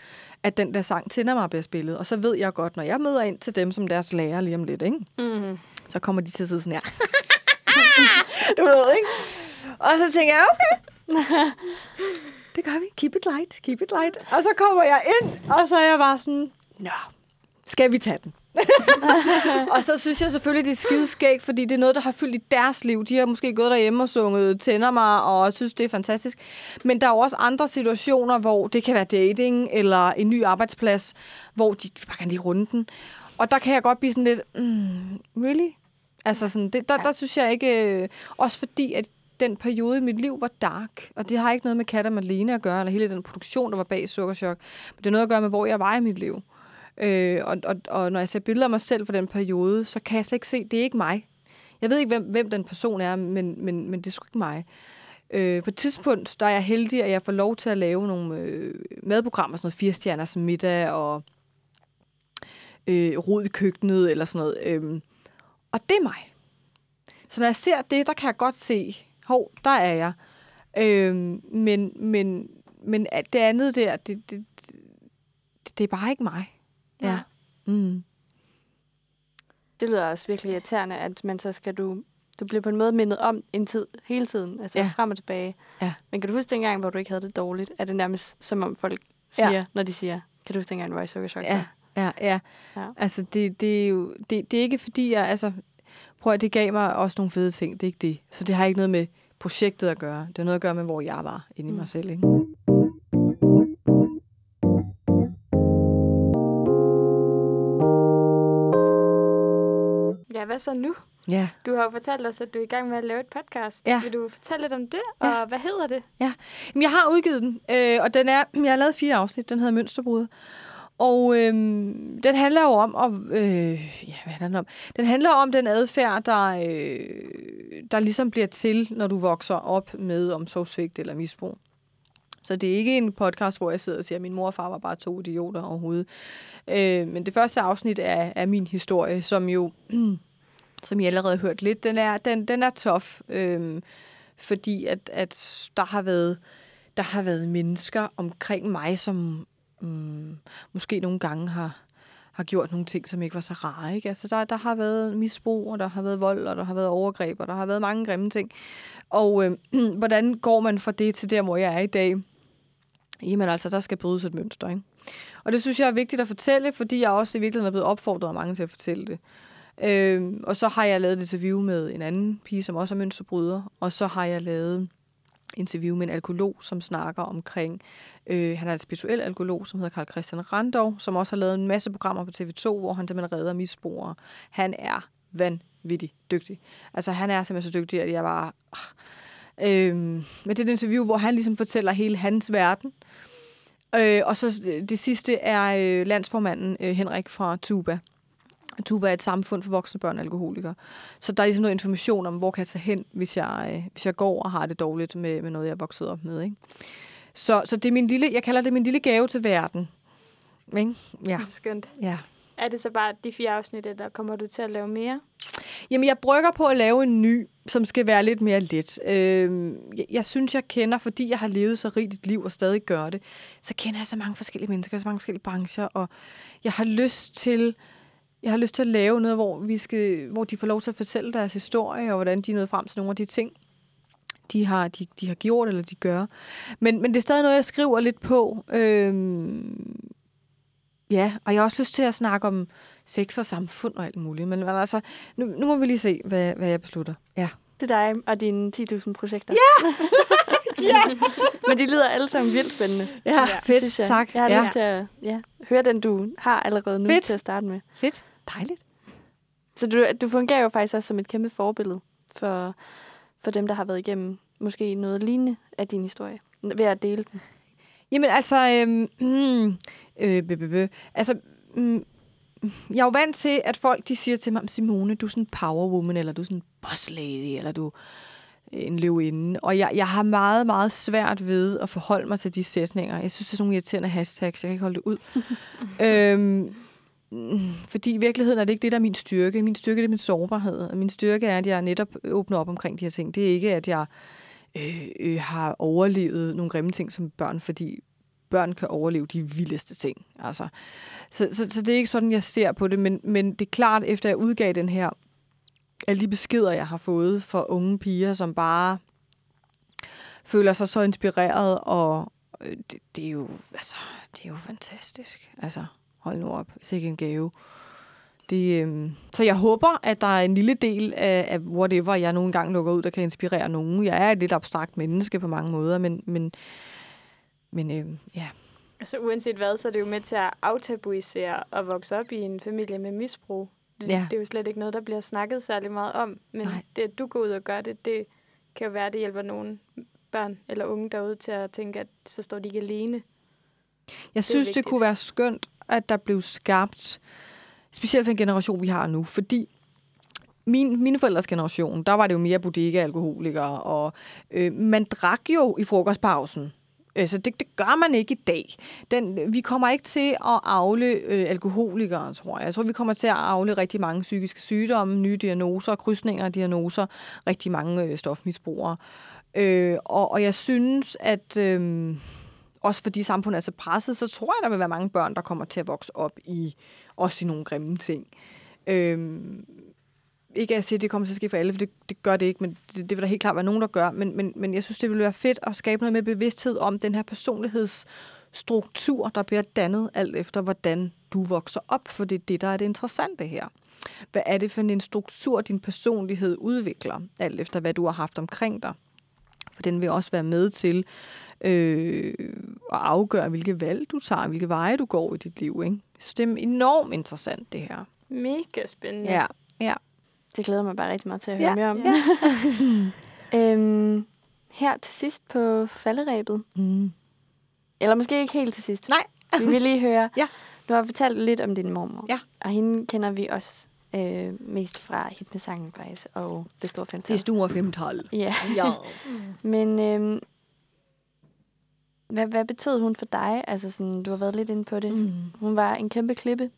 at den der sang tænder mig bliver spillet. Og så ved jeg godt, når jeg møder ind til dem som deres lærer lige om lidt, ikke? Mm-hmm. så kommer de til at sidde sådan her. du ved, ikke? Og så tænker jeg, okay, det gør vi. Keep it light, keep it light. Og så kommer jeg ind, og så er jeg bare sådan, nå, skal vi tage den? og så synes jeg selvfølgelig, det er skideskægt, fordi det er noget, der har fyldt i deres liv. De har måske gået derhjemme og sunget Tænder mig, og synes, det er fantastisk. Men der er jo også andre situationer, hvor det kan være dating, eller en ny arbejdsplads, hvor de bare kan lige runde den. Og der kan jeg godt blive sådan lidt, mm, really? Altså sådan, det, der, der synes jeg ikke... Øh, også fordi, at den periode i mit liv var dark, og det har ikke noget med Kat og Malene at gøre, eller hele den produktion, der var bag Sukkerchok. Men det er noget at gøre med, hvor jeg var i mit liv. Øh, og, og, og når jeg ser billeder af mig selv fra den periode, så kan jeg slet ikke se, det er ikke mig. Jeg ved ikke, hvem, hvem den person er, men, men, men det er sgu ikke mig. Øh, på et tidspunkt, der er jeg heldig, at jeg får lov til at lave nogle øh, madprogrammer, sådan noget fire stjerners middag og øh, rod i køkkenet eller sådan noget. Øh, og det er mig. Så når jeg ser det, der kan jeg godt se, hov, der er jeg. Øh, men, men, men det andet der, det, det, det, det er bare ikke mig. Ja. Nej. Mm. Det lyder også virkelig irriterende, at man så skal du... Du bliver på en måde mindet om en tid hele tiden, altså Ja. ja. frem og tilbage. Ja. Men kan du huske dengang, hvor du ikke havde det dårligt? Er det nærmest som om folk Ja. siger, når de siger, kan du huske dengang, du var i sukkerchok? Ja, ja, ja. Ja. Altså, det, det, er jo, det, det er ikke fordi, jeg... Altså, prøv at det gav mig også nogle fede ting. Det er ikke det. Så det har ikke noget med projektet at gøre. Det har noget at gøre med, hvor jeg var inde i Mm. mig selv. Ikke? Ja, hvad så nu? Ja. Du har jo fortalt os, at du er i gang med at lave et podcast. Ja. Vil du fortælle lidt om det, Ja. og hvad hedder det? Men jeg har udgivet den, øh, og den er, jeg har lavet fire afsnit. Den hedder Mønsterbrud. Og øh, den handler jo om, om øh, ja, hvad handler den om? Den handler om den adfærd, der, øh, der ligesom bliver til, når du vokser op med omsorgsvigt eller misbrug. Så det er ikke en podcast, hvor jeg sidder og siger, at min mor og far var bare to idioter overhovedet. Øh, men det første afsnit er, er min historie, som jo, som I allerede har hørt lidt, den er, den, den er tof. Øh, fordi at, at der har været der har været mennesker omkring mig, som mm, måske nogle gange har, har gjort nogle ting, som ikke var så rare. Ikke? Altså, der, der har været misbrug, og der har været vold, og der har været overgreb, og der har været mange grimme ting. Og øh, hvordan går man fra det til der, hvor jeg er i dag? Jamen altså, der skal brydes et mønster. Ikke? Og det synes jeg er vigtigt at fortælle, fordi jeg også i virkeligheden er blevet opfordret af mange til at fortælle det. Øh, og så har jeg lavet et interview med en anden pige, som også er mønsterbryder. Og så har jeg lavet interview med en alkolog, som snakker omkring, øh, han er en spirituel alkolog, som hedder Karl Christian Randov, som også har lavet en masse programmer på TV2, hvor han simpelthen redder misbrugere. Han er vanvittig dygtig. Altså han er simpelthen så dygtig, at jeg var... Øh, men det er et interview, hvor han ligesom fortæller hele hans verden. Øh, og så øh, det sidste er øh, landsformanden øh, Henrik fra Tuba. Tuba er et samfund for voksne børn og alkoholikere. Så der er ligesom noget information om, hvor kan jeg tage hen, hvis jeg, øh, hvis jeg går og har det dårligt med, med noget, jeg er vokset op med. Ikke? Så, så det er min lille, jeg kalder det min lille gave til verden. Ikke? Ja, Det er skønt. ja. Er det så bare de fire afsnit, eller kommer du til at lave mere? Jamen, jeg brygger på at lave en ny, som skal være lidt mere let. Øh, jeg, jeg synes, jeg kender, fordi jeg har levet så rigt et liv og stadig gør det, så kender jeg så mange forskellige mennesker, så mange forskellige brancher, og jeg har lyst til jeg har lyst til at lave noget, hvor, vi skal, hvor de får lov til at fortælle deres historie, og hvordan de er nået frem til nogle af de ting, de har, de, de har gjort, eller de gør. Men, men det er stadig noget, jeg skriver lidt på. Øhm, ja, og jeg har også lyst til at snakke om sex og samfund og alt muligt. Men, men altså, nu, nu må vi lige se, hvad, hvad jeg beslutter. Ja. Til dig og dine 10.000 projekter. Ja! ja! Men de lyder alle sammen vildt spændende. Ja, ja fedt. Jeg. Tak. Jeg har ja. lyst til at ja, høre den, du har allerede nu Fedt. til at starte med. Fedt. Dejligt. Så du, du fungerer jo faktisk også som et kæmpe forbillede for, for dem, der har været igennem måske noget lignende af din historie, ved at dele den. Jamen altså, øhm, mm, øh, bø, bø, bø. altså, mm, jeg er jo vant til, at folk de siger til mig, Simone, du er sådan en powerwoman, eller du er sådan en boss lady, eller du er en løvinde. Og jeg, jeg har meget, meget svært ved at forholde mig til de sætninger. Jeg synes, det er sådan nogle irriterende hashtags, jeg kan ikke holde det ud. øhm, fordi i virkeligheden er det ikke det, der er min styrke. Min styrke det er min sårbarhed. Og min styrke er, at jeg netop åbner op omkring de her ting. Det er ikke, at jeg øh, øh, har overlevet nogle grimme ting som børn, fordi børn kan overleve de vildeste ting. Altså. Så, så, så det er ikke sådan, jeg ser på det, men, men det er klart, efter jeg udgav den her, alle de beskeder, jeg har fået fra unge piger, som bare føler sig så inspireret, og øh, det, det, er jo, altså, det er jo fantastisk. Altså, hold nu op. Sikke en gave. Det, øh, så jeg håber, at der er en lille del af, af whatever, jeg nogle gange lukker ud, der kan inspirere nogen. Jeg er et lidt abstrakt menneske på mange måder, men, men, men øh, ja. Altså uanset hvad, så er det jo med til at aftabuisere og vokse op i en familie med misbrug. Det, Ja. det er jo slet ikke noget, der bliver snakket særlig meget om. Men Nej. det, at du går ud og gør det, det kan jo være, at det hjælper nogle børn eller unge derude til at tænke, at så står de ikke alene. Jeg synes, det kunne være skønt, at der blev skabt, specielt for den generation, vi har nu, fordi min, mine forældres generation, der var det jo mere bodega-alkoholikere, og øh, man drak jo i frokostpausen. Altså, Så det, det gør man ikke i dag. Den, vi kommer ikke til at afle øh, alkoholikere, tror jeg. Jeg tror, vi kommer til at afle rigtig mange psykiske sygdomme, nye diagnoser, krydsninger af diagnoser, rigtig mange øh, stofmisbrugere. Øh, og, og jeg synes, at øh, også fordi samfundet er så presset, så tror jeg, der vil være mange børn, der kommer til at vokse op i også i nogle grimme ting. Øhm, ikke at sige, at det kommer til at ske for alle, for det, det gør det ikke, men det, det vil der helt klart være nogen, der gør. Men, men, men jeg synes, det ville være fedt at skabe noget med bevidsthed om den her personlighedsstruktur, der bliver dannet alt efter, hvordan du vokser op, for det er det, der er det interessante her. Hvad er det for en struktur, din personlighed udvikler, alt efter hvad du har haft omkring dig? For den vil også være med til øh, at afgøre, hvilke valg du tager, hvilke veje du går i dit liv. Ikke? Jeg synes, det er enormt interessant, det her. Mega spændende. Ja, ja. Det glæder mig bare rigtig meget til at høre Ja, mere om. ja. øhm, her til sidst på falderæbet, Mm. eller måske ikke helt til sidst. Nej. Vi vil lige høre. Ja. Du har fortalt lidt om din mormor. Ja. Og hende kender vi også øh, mest fra hit med sangen faktisk, og det store Det femtal. er store femtal. Ja. Ja. Men øhm, hvad, hvad betød hun for dig? Altså sådan, du har været lidt inde på det. Mm. Hun var en kæmpe klippe.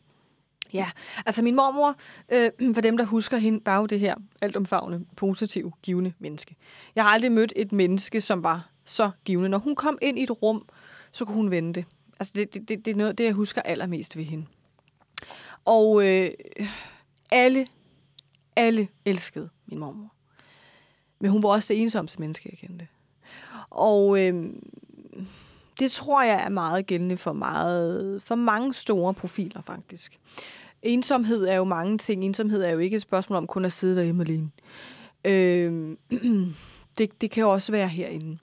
Ja, altså min mormor, øh, for dem, der husker hende, var jo det her altomfavne, positiv, givende menneske. Jeg har aldrig mødt et menneske, som var så givende. Når hun kom ind i et rum, så kunne hun vende det. Altså det, det, det, det er noget, det, jeg husker allermest ved hende. Og øh, alle, alle elskede min mormor. Men hun var også det ensomste menneske, jeg kendte. Og øh, det tror jeg er meget gældende for, meget, for mange store profiler, faktisk. Ensomhed er jo mange ting. Ensomhed er jo ikke et spørgsmål om kun at sidde derhjemme alene. Øh, det, det kan jo også være herinde.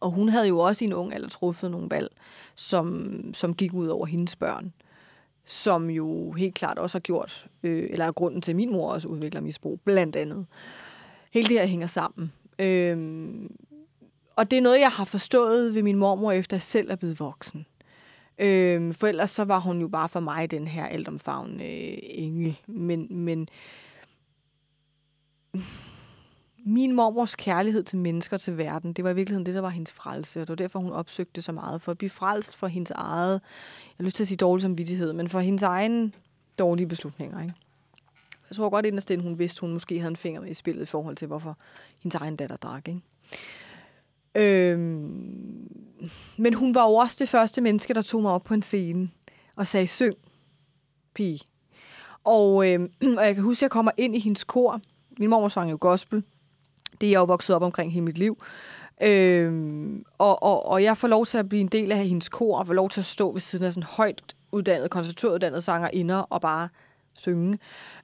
Og hun havde jo også i en ung alder truffet nogle valg, som, som gik ud over hendes børn. Som jo helt klart også har gjort, øh, eller er grunden til, at min mor også udvikler misbrug, blandt andet. Hele det her hænger sammen. Øh, og det er noget, jeg har forstået ved min mormor, efter jeg selv er blevet voksen. Øhm, for ellers så var hun jo bare for mig den her altomfavnende øh, engel. Men, men min mormors kærlighed til mennesker til verden, det var i virkeligheden det, der var hendes frelse. Og det var derfor, hun opsøgte så meget. For at blive frelst for hendes eget, jeg har lyst til at sige dårlig samvittighed, men for hendes egen dårlige beslutninger. Ikke? Jeg tror godt inderst hun vidste, hun måske havde en finger med i spillet i forhold til, hvorfor hendes egen datter drak. Ikke? Øhm, men hun var jo også det første menneske, der tog mig op på en scene og sagde, syng, pige. Og, øhm, og jeg kan huske, at jeg kommer ind i hendes kor. Min mor sang jo gospel. Det er jeg jo vokset op omkring hele mit liv. Øhm, og, og, og jeg får lov til at blive en del af hendes kor, og får lov til at stå ved siden af sådan højt uddannet, konservatoruddannet sanger inder og bare synge.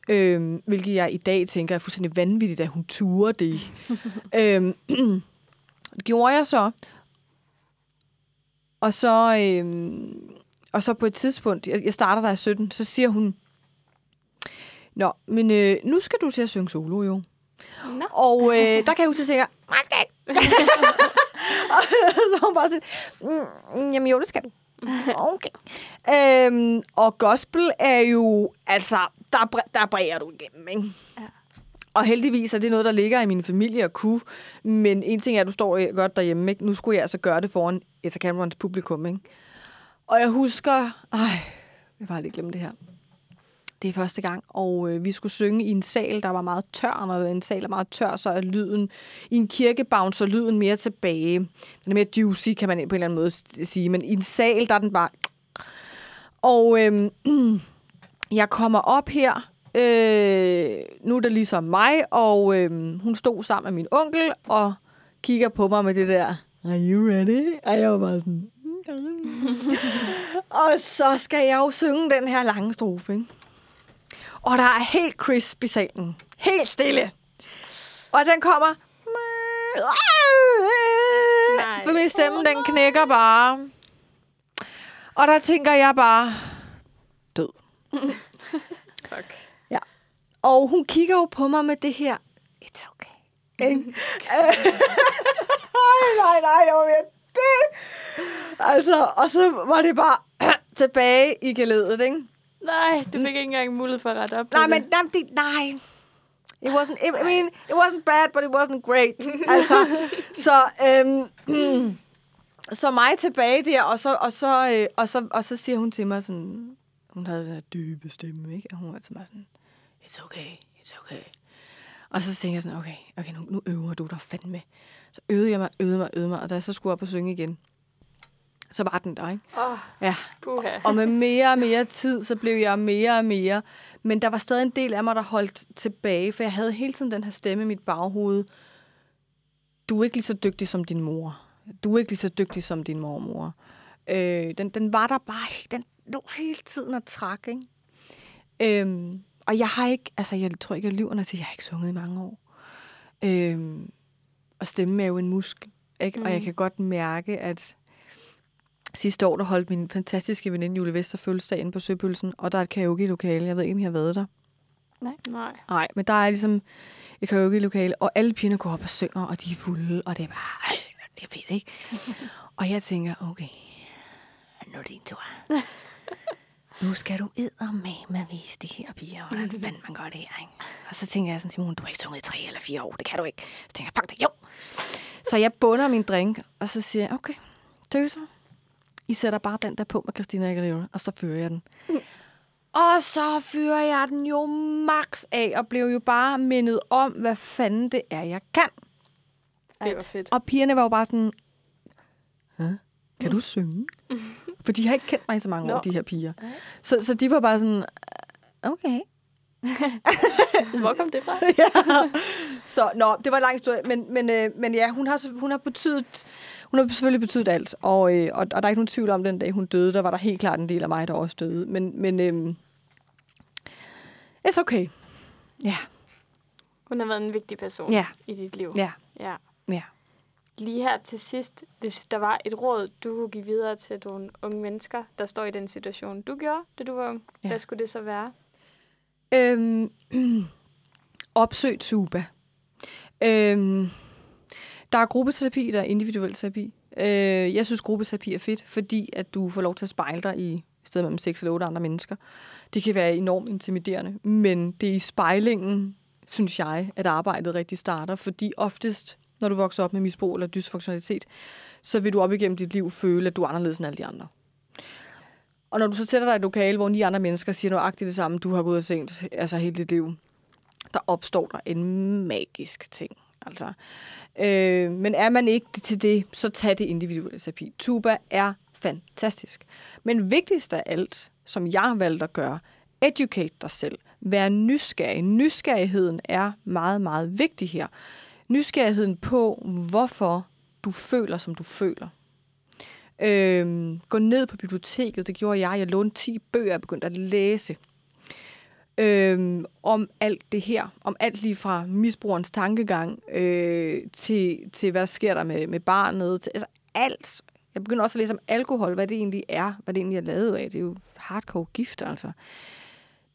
Øhm, hvilket jeg i dag tænker er fuldstændig vanvittigt, at hun turer det. øhm, det gjorde jeg så. Og så, øhm, og så på et tidspunkt, jeg, jeg starter der i 17, så siger hun, Nå, men øh, nu skal du til at synge solo jo. Nå. Og øh, der kan jeg huske, at jeg tænker, nej, skal ikke. og så hun bare sådan, mm, jamen jo, det skal du. Okay. øhm, og gospel er jo, altså, der, der bræger du igennem, ikke? Ja. Og heldigvis er det noget, der ligger i min familie at kunne. Men en ting er, at du står øh, godt derhjemme, ikke? Nu skulle jeg altså gøre det foran Etta Camerons publikum, ikke? Og jeg husker... Ej, jeg har lige glemt det her. Det er første gang, og øh, vi skulle synge i en sal, der var meget tør. Når en sal er meget tør, så er lyden... I en kirke bouncer lyden mere tilbage. Den er mere juicy, kan man på en eller anden måde sige. Men i en sal, der er den bare... Og øh, jeg kommer op her. Øh, nu er det ligesom mig, og øh, hun stod sammen med min onkel, og kigger på mig med det der... Are you ready? Og jeg var bare sådan... og så skal jeg jo synge den her lange strofe, ikke? Og der er helt crisp i salen. Helt stille. Og den kommer... Nej. For min stemme, den knækker bare. Og der tænker jeg bare... Død. Fuck. Og hun kigger jo på mig med det her... It's okay. Ikke? Ej, nej, nej, jeg var ved dø. Altså, og så var det bare tilbage i geledet, ikke? Nej, du fik ikke engang mulighed for at rette op på Nej, det. men nej, det, nej. It wasn't, I mean, it wasn't bad, but it wasn't great. altså, så, øhm, så mig tilbage der, og så, og, så, øh, og, så, og så siger hun til mig sådan, hun havde den her dybe stemme, ikke? Og hun var til mig sådan, it's okay, it's okay. Og så tænkte jeg sådan, okay, okay nu, nu øver du dig fandme. Så øvede jeg mig, øvede mig, øvede mig, og da jeg så skulle op og synge igen, så var den der, ikke? Åh, Ja, puha. og med mere og mere tid, så blev jeg mere og mere. Men der var stadig en del af mig, der holdt tilbage, for jeg havde hele tiden den her stemme i mit baghoved. Du er ikke lige så dygtig som din mor. Du er ikke lige så dygtig som din mormor. Øh, den, den var der bare, den lå hele tiden og trak, ikke? Øhm, og jeg har ikke, altså jeg tror ikke, jeg lyver, når jeg siger, jeg har ikke sunget i mange år. Øhm, og stemme er jo en muskel, ikke? Mm. Og jeg kan godt mærke, at Sidste år, der holdt min fantastiske veninde Julie Vester fødselsdag inde på Søpølsen, og der er et karaoke-lokale. Jeg ved ikke, om I har været der. Nej. Nej, men der er ligesom et karaoke-lokale, og alle pigerne går op og synger, og de er fulde, og det er bare, det er fedt, ikke? og jeg tænker, okay, nu er det din tur. Nu skal du med at vise de her piger, hvordan fanden man gør det her, ikke? Og så tænker jeg sådan, Simon, du har ikke sunget i tre eller fire år, det kan du ikke. Så tænker jeg, fuck det, jo. Så jeg bunder min drink, og så siger jeg, okay, tøser, I sætter bare den der på med Christina Aguilera, og så fører jeg den. Og så fyrer jeg den jo max af, og blev jo bare mindet om, hvad fanden det er, jeg kan. Det var fedt. Og pigerne var jo bare sådan, Hæ? kan du synge? For de har ikke kendt mig i så mange år, Nå. de her piger. Så, så de var bare sådan, okay. Hvor kom det fra? ja. Så, nå, det var en lang historie, men, men, øh, men ja, hun har, hun har betydet, hun har selvfølgelig betydet alt, og, øh, og, og der er ikke nogen tvivl om, den dag hun døde, der var der helt klart en del af mig, der også døde, men, men øh, it's okay. Ja, Hun har været en vigtig person Ja. i dit liv. ja, ja. ja. Lige her til sidst, hvis der var et råd, du kunne give videre til nogle unge mennesker, der står i den situation, du gjorde, da du var ung, Ja. hvad skulle det så være? Øhm, opsøg Tuba. Øhm, der er gruppeterapi, der er individuel terapi. Øh, jeg synes, gruppeterapi er fedt, fordi at du får lov til at spejle dig i stedet mellem seks eller otte andre mennesker. Det kan være enormt intimiderende, men det er i spejlingen, synes jeg, at arbejdet rigtig starter, fordi oftest, når du vokser op med misbrug eller dysfunktionalitet, så vil du op igennem dit liv føle, at du er anderledes end alle de andre. Og når du så sætter dig i et lokale, hvor ni andre mennesker siger nøjagtigt det samme, du har gået og sent altså hele dit liv, der opstår der en magisk ting. Altså. Øh, men er man ikke til det, så tag det individuelle terapi. Tuba er fantastisk. Men vigtigst af alt, som jeg har valgt at gøre, educate dig selv. Vær nysgerrig. Nysgerrigheden er meget, meget vigtig her. Nysgerrigheden på, hvorfor du føler, som du føler. Øhm, gå ned på biblioteket, det gjorde jeg. Jeg lånte 10 bøger og begyndte at læse. Øhm, om alt det her. Om alt lige fra misbrugerens tankegang øh, til, til, hvad der sker der med, med barnet. Til, altså alt. Jeg begyndte også at læse om alkohol, hvad det egentlig er, hvad det egentlig er lavet af. Det er jo hardcore gift, altså.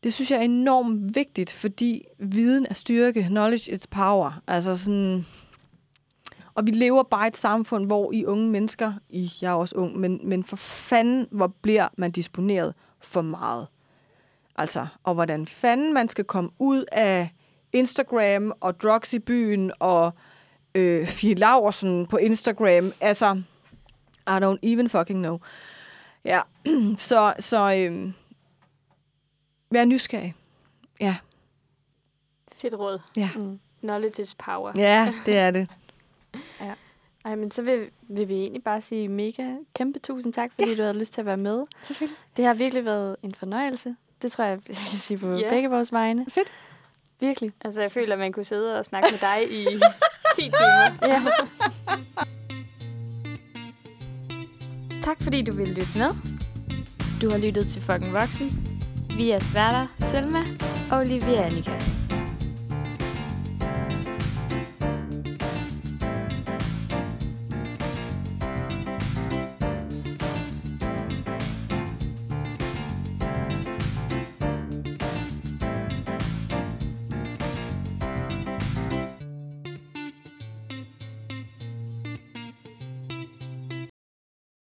Det synes jeg er enormt vigtigt, fordi viden er styrke, knowledge is power. Altså sådan, og vi lever bare i et samfund, hvor I unge mennesker, I, jeg er også ung, men, men for fanden, hvor bliver man disponeret for meget. Altså, og hvordan fanden man skal komme ud af Instagram og drugs i byen og øh, Fie Laursen på Instagram. Altså, I don't even fucking know. Ja, så, så øh, vær nysgerrig. Ja. Fedt råd. Ja. Mm. Knowledge is power. Ja, det er det. Ej, men så vil, vil vi egentlig bare sige mega kæmpe tusind tak, fordi ja. du havde lyst til at være med. Selvfølgelig. Det har virkelig været en fornøjelse. Det tror jeg, jeg kan sige på Ja. begge vores vegne. Fedt. Virkelig. Altså, jeg føler, at man kunne sidde og snakke med dig i 10 timer. Ja. Tak fordi du ville lytte med. Du har lyttet til Fucking Voksen. Vi er Sverter, Selma og Olivia Annika.